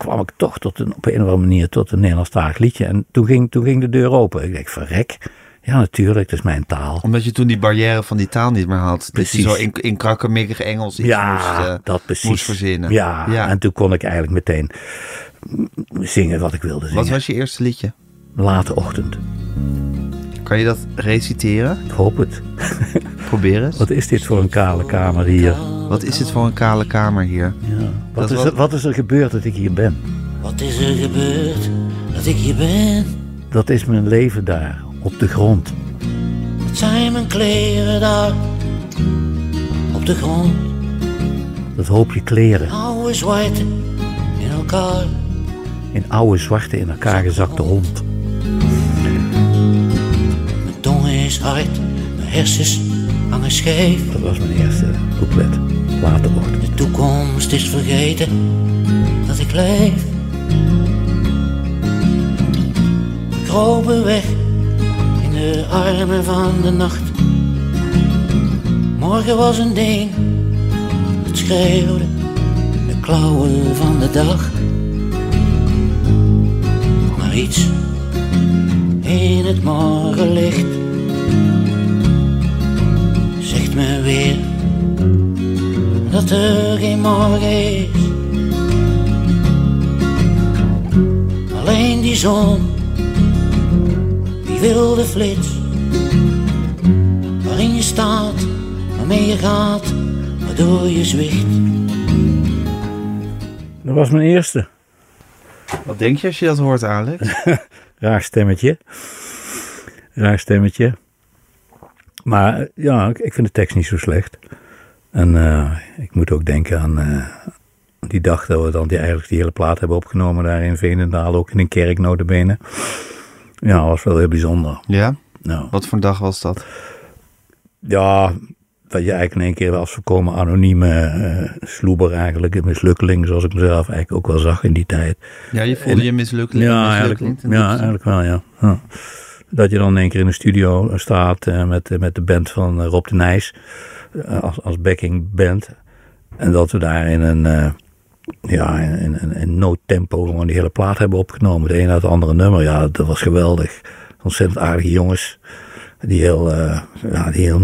kwam ik toch tot een, op een of andere manier tot een Nederlandstalig liedje. En toen ging, toen ging de deur open. Ik denk, verrek. Ja, natuurlijk, dat is mijn taal. Omdat je toen die barrière van die taal niet meer had. Precies. je zo in, in krakkemikkig Engels iets ja, moest, eh, dat precies. moest verzinnen. Ja, Ja. en toen kon ik eigenlijk meteen zingen wat ik wilde zingen. Wat was je eerste liedje? Late ochtend. Kan je dat reciteren? Ik hoop het. Probeer eens. Wat is dit voor een kale kamer hier? Wat is dit voor een kale kamer hier? Ja. Wat, Dat is was- er, wat is er gebeurd dat ik hier ben? Wat is er gebeurd dat ik hier ben? Dat is mijn leven daar, op de grond. Wat zijn mijn kleren daar op de grond? Dat hoopje kleren Oude zwarte in elkaar. in oude zwarte in elkaar gezakte hond. Is hard, mijn hersens hangen scheef. Dat was mijn eerste couplet. Late ochtend. De toekomst is vergeten dat ik leef. Kropen weg in de armen van de nacht. Morgen was een ding, het schreeuwde de klauwen van de dag. Maar iets in het morgenlicht me weer dat er geen morgen is. Alleen die zon, die wilde flits, waarin je staat, waarmee je gaat, waardoor je zwicht. Dat was mijn eerste. Wat denk je als je dat hoort, Alex? Raar stemmetje. Raar stemmetje. Maar ja, ik, vind de tekst niet zo slecht. En eh, ik moet ook denken aan eh, die dag dat we dan die, eigenlijk die hele plaat hebben opgenomen daar in Veenendaal. Ook in een kerk notabene. Ja, dat was wel heel bijzonder. Ja? Nou, Wat voor een dag was dat? ja, dat je eigenlijk in één keer als voorkomen anonieme eh sloeber eigenlijk, een mislukkeling, zoals ik mezelf eigenlijk ook wel zag in die tijd. Ja, je voelde je mislukking? Ja, eigenlijk, ja, eigenlijk wel, ja. ja. Dat je dan in één keer in de studio staat eh, met, eh, met de band van eh, Rob de Nijs eh, als, als backing band. En dat we daar in een, eh, ja, in, in, in noodtempo gewoon die hele plaat hebben opgenomen. De een uit het andere nummer. Ja, dat was geweldig. Ontzettend aardige jongens. Die heel, eh, ja, die heel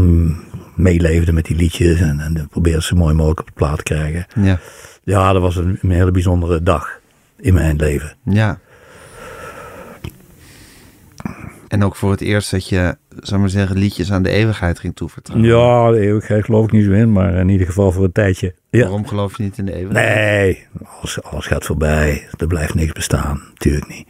meeleefden met die liedjes. En, en probeerden ze mooi mogelijk op de plaat te krijgen. Ja. Ja, dat was een, een hele bijzondere dag in mijn leven. Ja. En ook voor het eerst dat je, zou maar zeggen, liedjes aan de eeuwigheid ging toevertrouwen. Ja, de eeuwigheid geloof ik niet zo in, maar in ieder geval voor een tijdje. Ja. Waarom geloof je niet in de eeuwigheid? Nee, alles, alles gaat voorbij. Er blijft niks bestaan. Tuurlijk niet.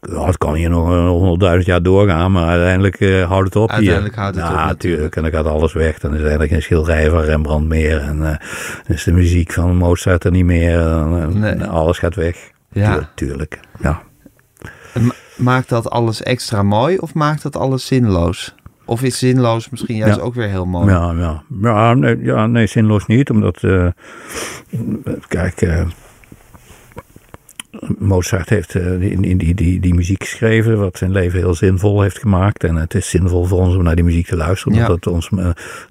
Ja, het kan hier nog honderdduizend jaar doorgaan, maar uiteindelijk eh, houdt het op Uiteindelijk hier. houdt het ja, op, natuurlijk. En dan gaat alles weg. Dan is er eigenlijk geen schilderij van Rembrandt meer. En dan is de muziek van Mozart er niet meer. Nee. Alles gaat weg. Ja. Tuurlijk. Ja. Ma- Maakt dat alles extra mooi of maakt dat alles zinloos? Of is zinloos misschien juist Ja. ook weer heel mooi? Ja, ja. Ja, nee, ja, nee, zinloos niet, omdat, eh, kijk, eh, Mozart heeft eh, die, die, die, die, die muziek geschreven, wat zijn leven heel zinvol heeft gemaakt. En het is zinvol voor ons om naar die muziek te luisteren, Ja. omdat het ons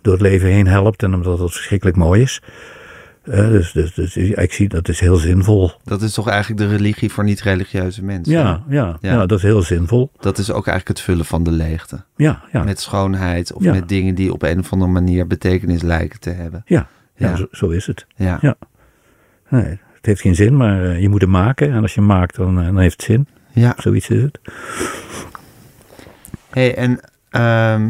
door het leven heen helpt en omdat het verschrikkelijk mooi is. Dus, dus, dus ik zie dat is heel zinvol. Dat is toch eigenlijk de religie voor niet-religieuze mensen? Ja, ja, Ja. ja. dat is heel zinvol. Dat is ook eigenlijk het vullen van de leegte. Ja, ja, Met schoonheid of Ja. met dingen die op een of andere manier betekenis lijken te hebben. ja, ja. Ja. Zo, zo is het. Ja. Ja. Nee, het heeft geen zin, maar eh, je moet het maken. En als je maakt, dan, eh, dan heeft het zin. Ja. Zoiets is het. hey, en ehm,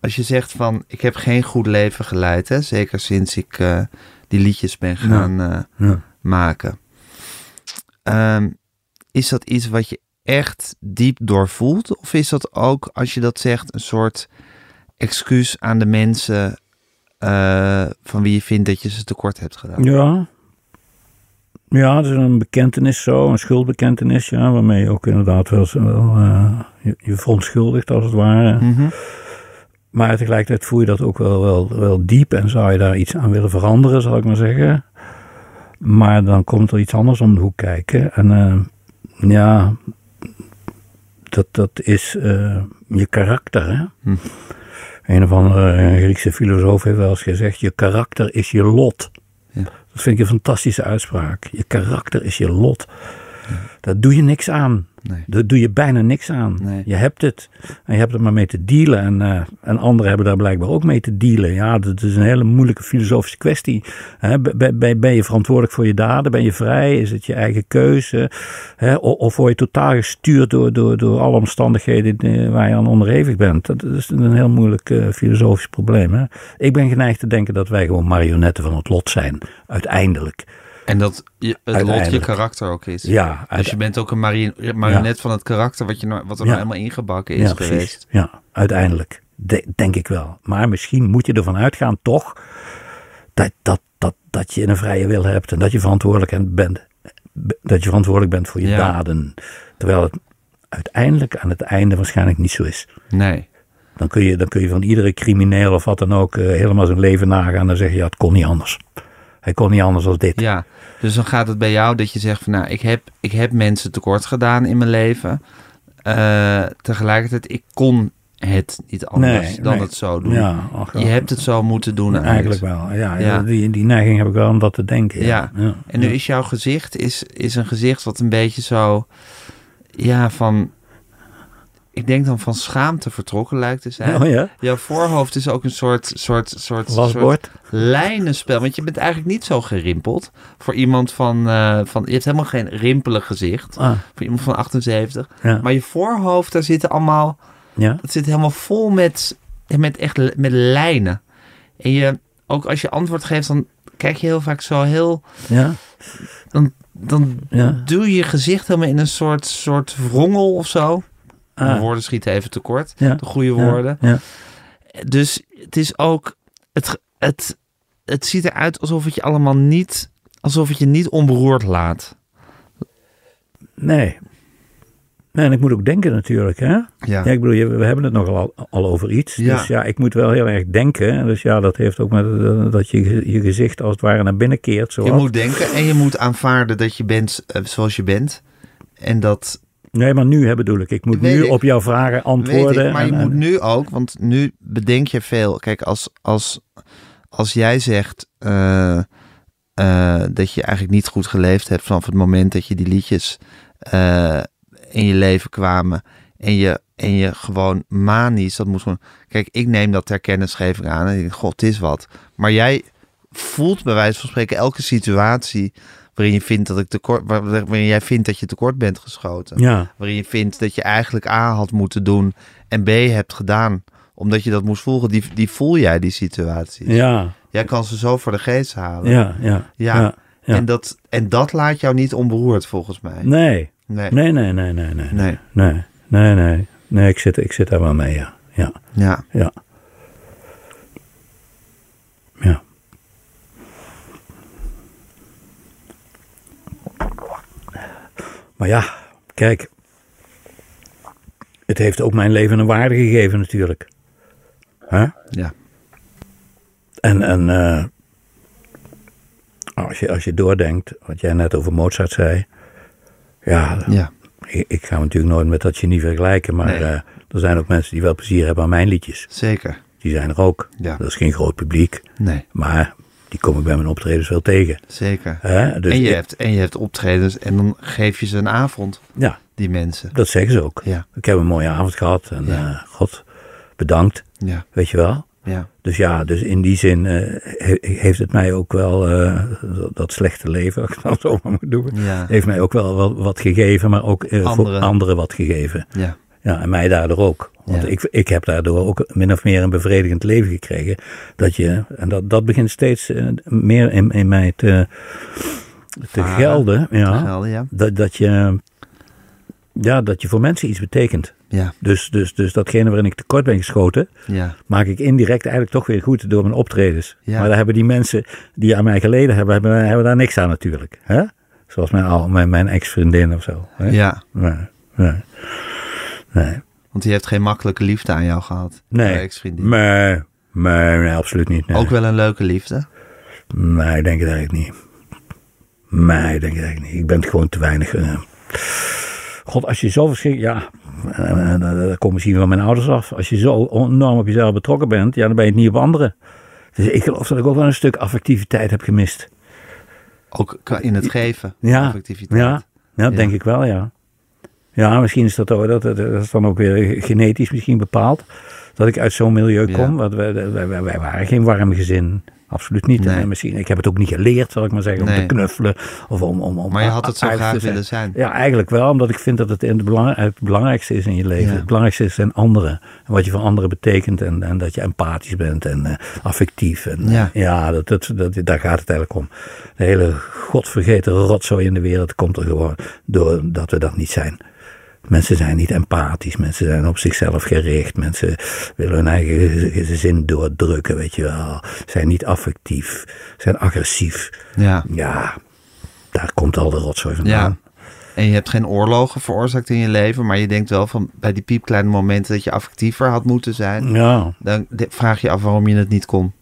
als je zegt van, ik heb geen goed leven geleid, hè? zeker sinds ik eh, die liedjes ben gaan eh, Ja. maken. Ehm, is dat iets wat je echt diep doorvoelt? Of is dat ook, als je dat zegt, een soort excuus aan de mensen eh, van wie je vindt dat je ze tekort hebt gedaan? Ja. Ja, het is een bekentenis zo, een schuldbekentenis, ja, waarmee je ook inderdaad wel, je, je verontschuldigt als het ware. Mhm. Maar tegelijkertijd voel je dat ook wel, wel, wel diep en zou je daar iets aan willen veranderen, zal ik maar zeggen. Maar dan komt er iets anders om de hoek kijken. En eh, ja, dat, dat is eh, je karakter. Hè? Hm. Een of andere eh, Griekse filosoof heeft wel eens gezegd: je karakter is je lot. Ja. Dat vind ik een fantastische uitspraak. Je karakter is je lot. Daar doe je niks aan. Nee. Daar doe je bijna niks aan. Nee. Je hebt het. En je hebt er maar mee te dealen. En, eh, en anderen hebben daar blijkbaar ook mee te dealen. Ja, dat is een hele moeilijke filosofische kwestie. Ben, ben, ben je verantwoordelijk voor je daden? Ben je vrij? Is het je eigen keuze? Of word je totaal gestuurd door, door, door alle omstandigheden eh, waar je aan onderhevig bent? Dat is een heel moeilijk eh, filosofisch probleem. Ik ben geneigd te denken dat wij gewoon marionetten van het lot zijn. Uiteindelijk. En dat je, het lot je karakter ook is. Ja, Dus je bent ook een mari- marionet van het karakter wat, je, nou- wat er Ja. nou helemaal ingebakken is ja, geweest. Ja, uiteindelijk. De- denk ik wel. Maar misschien moet je ervan uitgaan toch dat, dat, dat, dat je een vrije wil hebt en dat je verantwoordelijk bent, dat je verantwoordelijk bent voor je daden. Terwijl het uiteindelijk aan het einde waarschijnlijk niet zo is. Nee. Dan kun je, dan kun je van iedere crimineel of wat dan ook eh, helemaal zijn leven nagaan en dan zeg je ja, het kon niet anders. Hij kon niet anders dan dit. Ja, dus dan gaat het bij jou dat je zegt van nou, ik heb, ik heb mensen tekort gedaan in mijn leven. Eh, tegelijkertijd, ik kon het niet anders Nee, dan nee. het zo doen. Ja, ach, Je hebt het zo moeten doen. Eigenlijk wel. Ja, Ja. Die, die neiging heb ik wel om dat te denken. Ja. Ja. En nu is jouw gezicht is, is een gezicht wat een beetje zo, ja, van, ik denk dan van schaamte vertrokken lijkt te zijn. Oh ja? Jouw voorhoofd is ook een soort, soort, soort, soort lijnenspel. Want je bent eigenlijk niet zo gerimpeld. Voor iemand van, eh, van je hebt helemaal geen rimpelig gezicht. Ah, Voor iemand van 78. ja. Maar je voorhoofd, daar zitten allemaal, ja. dat zit helemaal vol met, met echt met lijnen. En je, ook als je antwoord geeft, dan kijk je heel vaak zo heel, Ja. dan, dan doe je je gezicht helemaal in een soort, soort wrongel of zo. Ah. De woorden schieten even tekort. Ja. De goede woorden. Ja. Dus het is ook, het, het, het ziet eruit alsof het je allemaal niet, alsof het je niet onberoerd laat. Nee. Nee, en ik moet ook denken natuurlijk, hè? Ja. Ja, ik bedoel, je- we hebben het nogal al, over iets. Ja. Dus ja, ik moet wel heel erg denken. Dus ja, dat heeft ook met eh, dat je je gezicht als het ware naar binnen keert. Zo Je moet denken en je moet aanvaarden dat je bent eh, zoals je bent. En dat Nee, maar nu hè, bedoel ik. Ik moet Weet nu ik. op jouw vragen antwoorden. ik. Maar je en- moet nu ook, want nu bedenk je veel. Kijk, als, als, als jij zegt eh, eh, dat je eigenlijk niet goed geleefd hebt vanaf het moment dat je die liedjes eh, in je leven kwamen. En je, en je gewoon manisch, dat moet gewoon. Kijk, ik neem dat ter kennisgeving aan en ik denk, god, het is wat. Maar jij voelt bij wijze van spreken elke situatie waarin je vindt dat ik tekort, waar- waarin jij vindt dat je tekort bent geschoten. Ja, Waarin je vindt dat je eigenlijk A had moeten doen en B hebt gedaan. Omdat je dat moest volgen. Die, die voel jij, die situaties. ja, Jij kan ze zo voor de geest halen. ja, ja. Ja. ja, ja. En, dat, en dat laat jou niet onberoerd volgens mij. Nee, Nee. nee, nee, nee, nee, nee. Nee. Nee, nee, nee. Nee, ik zit, ik zit daar wel mee. Ja, Ja. ja. Ja. Maar ja, kijk. Het heeft ook mijn leven een waarde gegeven natuurlijk. Hè? Ja. En, en eh, als, je, als je doordenkt, wat jij net over Mozart zei. Ja, Ja. ik, ik ga natuurlijk nooit met dat genie vergelijken. Maar Nee. eh, er zijn ook mensen die wel plezier hebben aan mijn liedjes. Zeker. Die zijn er ook. Ja. Dat is geen groot publiek. Nee. Maar die kom ik bij mijn optredens wel tegen. Zeker. Hè? Dus en, je ik- hebt, en je hebt optredens en dan geef je ze een avond, ja, die mensen. dat zeggen ze ook. Ja. Ik heb een mooie avond gehad. En Ja. eh, god, bedankt. Ja. Weet je wel. Ja. Dus ja, dus in die zin eh, he- heeft het mij ook wel, eh, dat, dat slechte leven, als ik dan zo maar moet doen, Ja. heeft mij ook wel wat, wat gegeven, maar ook eh, voor Anderen. anderen wat gegeven. Ja. Ja, en mij daardoor ook. Want Ja. ik, ik heb daardoor ook min of meer een bevredigend leven gekregen. Dat je, en dat, dat begint steeds eh, meer in, in mij te, te gelden. Ja, Gelden, ja. dat, dat, je, ja, dat je voor mensen iets betekent. Ja. Dus, dus, dus datgene waarin ik tekort ben geschoten, Ja. maak ik indirect eigenlijk toch weer goed door mijn optredens. Ja. Maar daar hebben die mensen die aan mij geleden hebben, hebben, hebben daar niks aan natuurlijk. Hè? Zoals mijn, mijn, mijn ex-vriendin of zo. Hè? Ja. Nee, nee. Want die heeft geen makkelijke liefde aan jou gehad. Nee. Ex-vriendin. Nee, nee, nee, absoluut niet. Nee. Ook wel een leuke liefde. Nee, ik denk het eigenlijk niet. Nee, ik denk het eigenlijk niet. Ik ben het gewoon te weinig. eh. God, als je zo verschrikkelijk. Ja, eh, eh, dat komt misschien van mijn ouders af. Als je zo enorm op jezelf betrokken bent, ja, dan ben je het niet op anderen. Dus ik geloof dat ik ook wel een stuk affectiviteit heb gemist. Ook in het geven. Ja, Affectiviteit. ja, ja, Ja. denk ik wel, ja. Ja, misschien is dat, ook, dat, dat, dat is dan ook weer genetisch misschien bepaald. Dat ik uit zo'n milieu Ja. kom. Want wij, wij, wij, wij waren geen warm gezin. Absoluut niet. Nee. En misschien, ik heb het ook niet geleerd, zal ik maar zeggen, om Nee. te knuffelen. Of om, om, om Maar je had het zo graag willen zijn. Ja, eigenlijk wel, omdat ik vind dat het het, belang, het belangrijkste is in je leven. Ja. Het belangrijkste zijn anderen. En wat je voor anderen betekent. En, en dat je empathisch bent en eh, affectief. En, eh, Ja. ja, dat, dat, dat, daar gaat het eigenlijk om. De hele godvergeten rotzooi in de wereld komt er gewoon doordat we dat niet zijn. Mensen zijn niet empathisch, mensen zijn op zichzelf gericht, mensen willen hun eigen zin doordrukken, weet je wel. Zijn niet affectief, zijn agressief. Ja. Ja, daar komt al de rotzooi ja. vandaan. En je hebt geen oorlogen veroorzaakt in je leven, maar je denkt wel van bij die piepkleine momenten dat je affectiever had moeten zijn. Ja, Dan vraag je af waarom je het niet kon.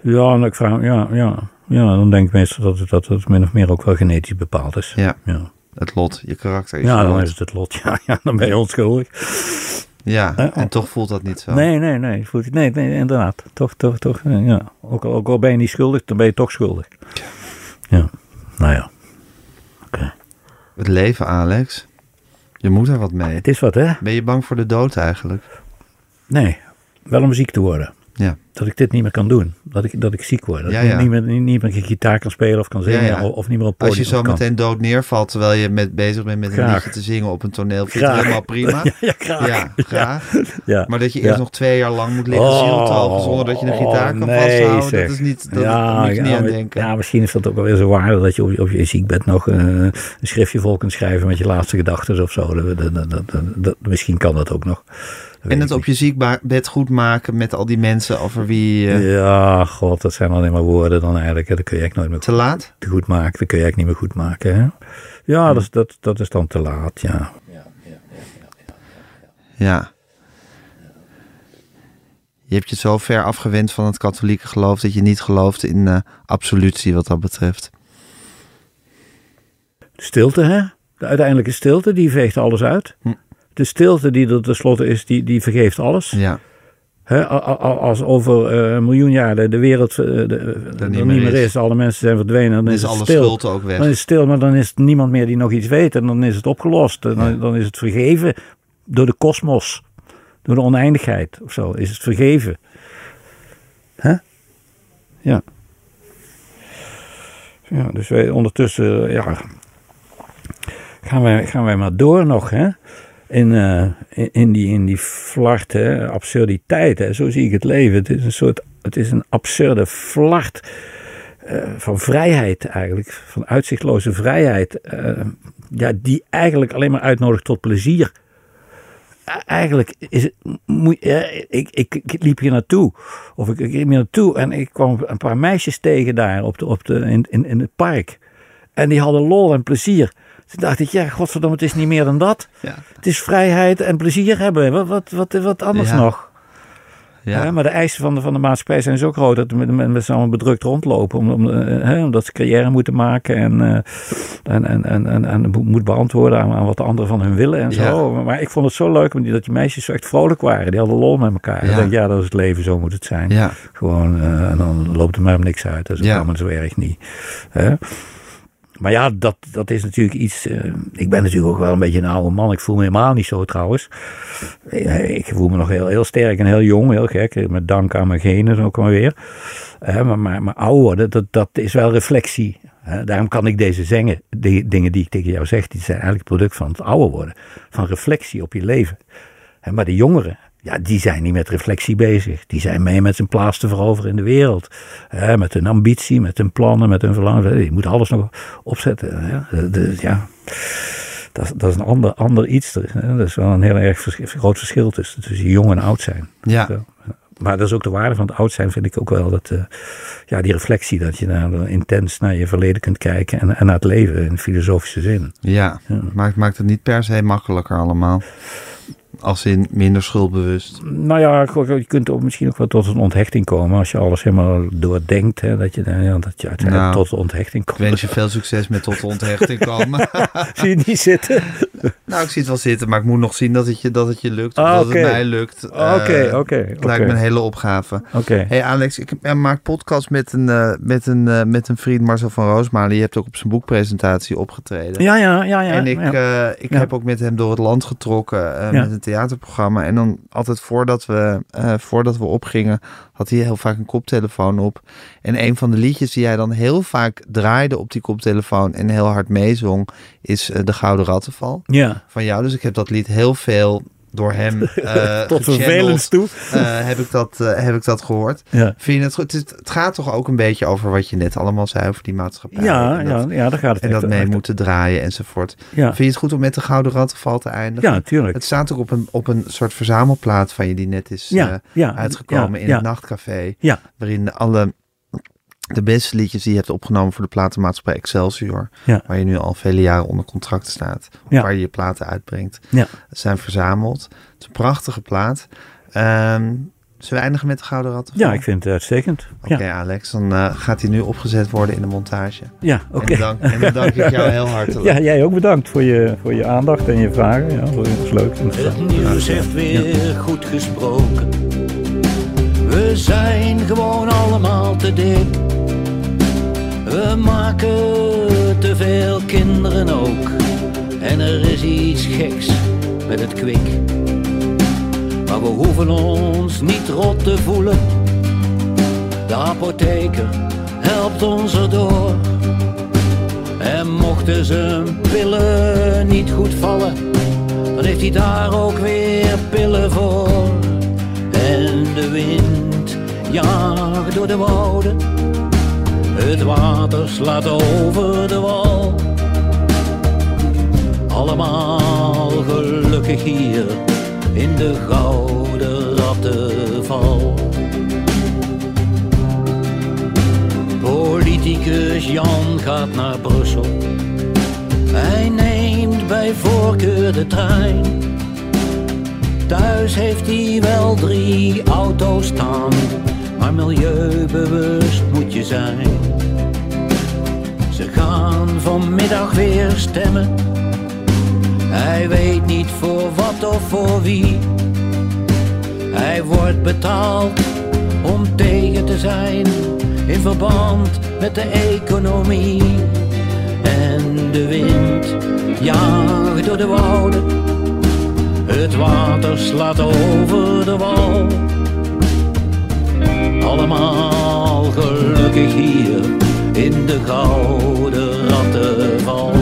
ja, en ik vraag, ja, ja, ja, dan denk ik meestal dat het, dat het min of meer ook wel genetisch bepaald is. Ja, Ja, het lot, je karakter is ja dan is het het lot. Ja, ja, dan ben je onschuldig. Ja, en toch voelt dat niet zo. Nee, nee, nee, voelt- nee, nee, inderdaad. Toch, toch, toch, eh, ja. Ook al, ook al ben je niet schuldig, dan ben je toch schuldig. Ja, nou ja. Oké. Het leven, Alex. Je moet er wat mee. Het is wat, hè? Ben je bang voor de dood eigenlijk? Nee, wel om ziek te worden. Ja. Dat ik dit niet meer kan doen. Dat ik, dat ik ziek word. Dat Ja, ik ja. Niet, meer, niet, niet meer gitaar kan spelen of kan zingen. Ja, ja. Of, of niet meer op Als podium je zo meteen dood neervalt terwijl je met, bezig bent met een liedje te zingen op een toneel, vind je het helemaal prima. Ja, ja, graag. Ja, graag. Ja. Maar dat je Ja. eerst nog twee jaar lang moet liggen Oh, zonder dat je een gitaar kan nee, vasthouden. zeg. Dat is niet, dat, daar moet je niet ja, aan denken. Ja, misschien is dat ook wel weer zo waar dat je op, je- op je ziek bent nog eh, een schriftje vol kunt schrijven met je laatste gedachten of zo. Dat, dat, dat, dat- dat- misschien kan dat ook nog. En het op je ziekbed goed maken met al die mensen over wie niet. Ja, god, dat zijn alleen maar woorden dan eigenlijk. hè. Dat kun je eigenlijk nooit Te meer laat? goed maken. Dat kun je eigenlijk niet meer goed maken. Hè? Ja, dat, is, dat, dat is dan te laat, ja. Ja. Je hebt je zo ver afgewend van het katholieke geloof dat je niet gelooft in eh, absolutie wat dat betreft. De stilte, hè? De uiteindelijke stilte, die veegt alles uit. Hm. De stilte die er tenslotte is, die, die vergeeft alles. Ja, Als over eh, een miljoen jaar de, de wereld eh, de, er niet meer, is. alle mensen zijn verdwenen, dan is, is het alle stil. schuld ook weg. Dan is het stil, maar dan is het niemand meer die nog iets weet. En dan is het opgelost. En dan, dan is het vergeven door de kosmos. Door de oneindigheid of zo. Is het vergeven. Hè? Ja. Ja, dus wij ondertussen, ja. Gaan wij, gaan wij maar door nog, hè? In, eh, in, in die, in die flart, hè? absurditeit, hè? zo zie ik het leven. Het is een soort, het is een absurde flart eh, van vrijheid eigenlijk, van uitzichtloze vrijheid, eh, ja, die eigenlijk alleen maar uitnodigt tot plezier. Eigenlijk is het, ik, ik, ik liep hier naartoe, of ik, ik liep hier naartoe en ik kwam een paar meisjes tegen daar op de, op de, in, in, in het park. En die hadden lol en plezier. Toen dacht ik, ja, godverdomme, het is niet meer dan dat. Ja. Het is vrijheid en plezier hebben. Wat, wat, wat, wat anders Ja. nog? Ja. Maar de eisen van de, van de maatschappij zijn zo groot dat men- men- mensen allemaal bedrukt rondlopen. Om, om, eh, omdat ze carrière moeten maken en, eh, en, en, en, en, en mo- moet beantwoorden aan, aan wat de anderen van hun willen en zo. Maar, maar ik vond het zo leuk omdat die- dat die meisjes zo echt vrolijk waren. Die hadden lol met elkaar. Ja. Ik denk, ja, dat is het leven, zo moet het zijn. Ja. Gewoon, eh, en dan loopt er maar niks uit. Dat is ook allemaal zo erg niet. Hè? Maar ja, dat, dat is natuurlijk iets. eh, ik ben natuurlijk ook wel een beetje een oude man. Ik voel me helemaal niet zo trouwens. Eh, Ik voel me nog heel, heel sterk en heel jong, heel gek. Met dank aan mijn genen ook maar weer. Eh, maar, maar, ouder worden, dat, dat is wel reflectie. Daarom kan ik deze zengen, die dingen die ik tegen jou zeg, die zijn eigenlijk product van het ouder worden. Van reflectie op je leven. Maar de jongeren, ja, die zijn niet met reflectie bezig. Die zijn mee met zijn plaats te veroveren in de wereld. Hè, met hun ambitie, met hun plannen, met hun verlangen. Je moet alles nog opzetten. De- ja. dat, is- dat is een ander, ander iets. Hè. Dat is wel een heel erg groot verschil tussen, tussen jong en oud zijn. Ja. Zo. Maar dat is ook de waarde van het oud zijn, vind ik ook wel. Dat, eh, ja, die reflectie, dat je daar intens naar je verleden kunt kijken. En, en naar het leven in filosofische zin. Ja, maakt, maakt het niet per se makkelijker allemaal. Als in minder schuldbewust. Nou ja, je kunt ook misschien ook wel tot een onthechting komen. Als je alles helemaal doordenkt. Hè, dat, je, ja, dat je uiteindelijk Nou, tot de onthechting Ik komt. wens je veel succes met tot de onthechting komen. Zie je niet zitten? nou, ik zie het wel zitten, maar ik moet nog zien dat het je, dat het je lukt. Of Ah, dat het mij lukt. Oké, Eh, oké, Het lijkt me een hele opgave. Oké. Hey Alex, ik maak podcast met een, eh, met, een, eh, met een vriend, Marcel van Roosmalen. Je hebt ook op zijn boekpresentatie opgetreden. Ja, ja, ja. ja en ik, ja. ik Ja. heb ook met hem door het land getrokken Ja. met een theaterprogramma. En dan altijd voordat we, eh, voordat we opgingen, had hij heel vaak een koptelefoon op. En een van de liedjes die hij dan heel vaak draaide op die koptelefoon en heel hard meezong, is eh, De Gouden Rattenval ja. van jou. Dus ik heb dat lied heel veel door hem eh Tot vervelend toe. eh, heb, ik dat, eh, heb ik dat gehoord. Ja. Vind je het goed? Het, het gaat toch ook een beetje over wat je net allemaal zei over die maatschappij. Ja, dat, ja, ja, daar gaat het en dat mee moeten draaien enzovoort. Ja, Vind je het goed om met de Gouden Rattenval te eindigen? ja, natuurlijk. Het staat ook op een, op een soort verzamelplaat van je die net is Ja, uitgekomen in het nachtcafé. Ja. Waarin alle de beste liedjes die je hebt opgenomen voor de platenmaatschappij Excelsior. Ja. Waar je nu al vele jaren onder contract staat. Of Ja. waar je je platen uitbrengt. Ja. Zijn verzameld. Het is een prachtige plaat. Ehm, zullen we eindigen met de Gouden Rattenval? Ja, ik vind het uitstekend. Oké Ja, Alex, dan eh, gaat hij nu opgezet worden in de montage. ja oké. En, dan dank, en dan dank ik jou heel hartelijk. Ja, jij ook bedankt voor je, voor je aandacht en je vragen. Ja, dat is leuk. interessant. Het nieuws heeft weer goed gesproken. We zijn gewoon allemaal te dik. We maken te veel kinderen ook. En er is iets geks met het kwik. Maar we hoeven ons niet rot te voelen. De apotheker helpt ons erdoor. En mochten zijn pillen niet goed vallen, dan heeft hij daar ook weer pillen voor. En de wind jaagt door de wouden, het water slaat over de wal. Allemaal gelukkig hier in de gouden rattenval. Politicus Jan gaat naar Brussel. Hij neemt bij voorkeur de trein. Thuis heeft hij wel drie auto's staan, maar milieubewust moet je zijn. Ze gaan vanmiddag weer stemmen. Hij weet niet voor wat of voor wie. Hij wordt betaald om tegen te zijn in verband met de economie. En de wind jaagt door de wouden, het water slaat over de wal. Allemaal gelukkig hier in de gouden rattenval.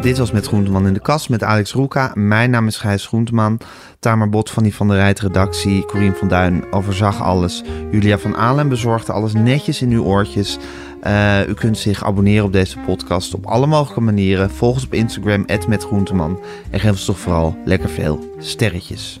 Dit was met Groenteman in de kast met Alex Roeka. Mijn naam is Gijs Groenteman. Tamer Bot van die van de Rijt redactie. Corien van Duin overzag alles. Julia van Aalen bezorgde alles netjes in uw oortjes. Eh, u kunt zich abonneren op deze podcast op alle mogelijke manieren. Volg ons op Instagram, @metgroenteman En geef ons toch vooral lekker veel sterretjes.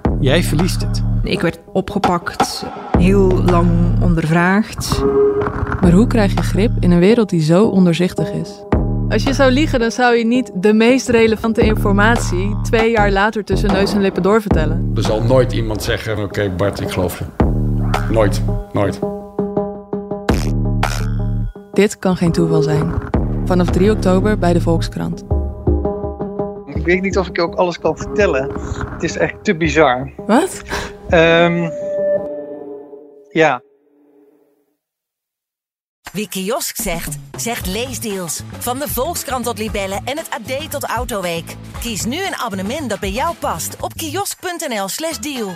jij verliest het. Ik werd opgepakt, heel lang ondervraagd. Maar hoe krijg je grip in een wereld die zo onderzichtig is? Als je zou liegen, dan zou je niet de meest relevante informatie twee jaar later tussen neus en lippen doorvertellen. Er zal nooit iemand zeggen, oké Bart, ik geloof je. Nooit, nooit. Dit kan geen toeval zijn. Vanaf 3 oktober bij de Volkskrant. Ik weet niet of ik ook alles kan vertellen. Het is echt te bizar. Wat? Ehm, ja. Wie kiosk zegt, zegt leesdeals. Van de Volkskrant tot Libellen en het AD tot Autoweek. Kies nu een abonnement dat bij jou past op kiosk.nl/slash deal.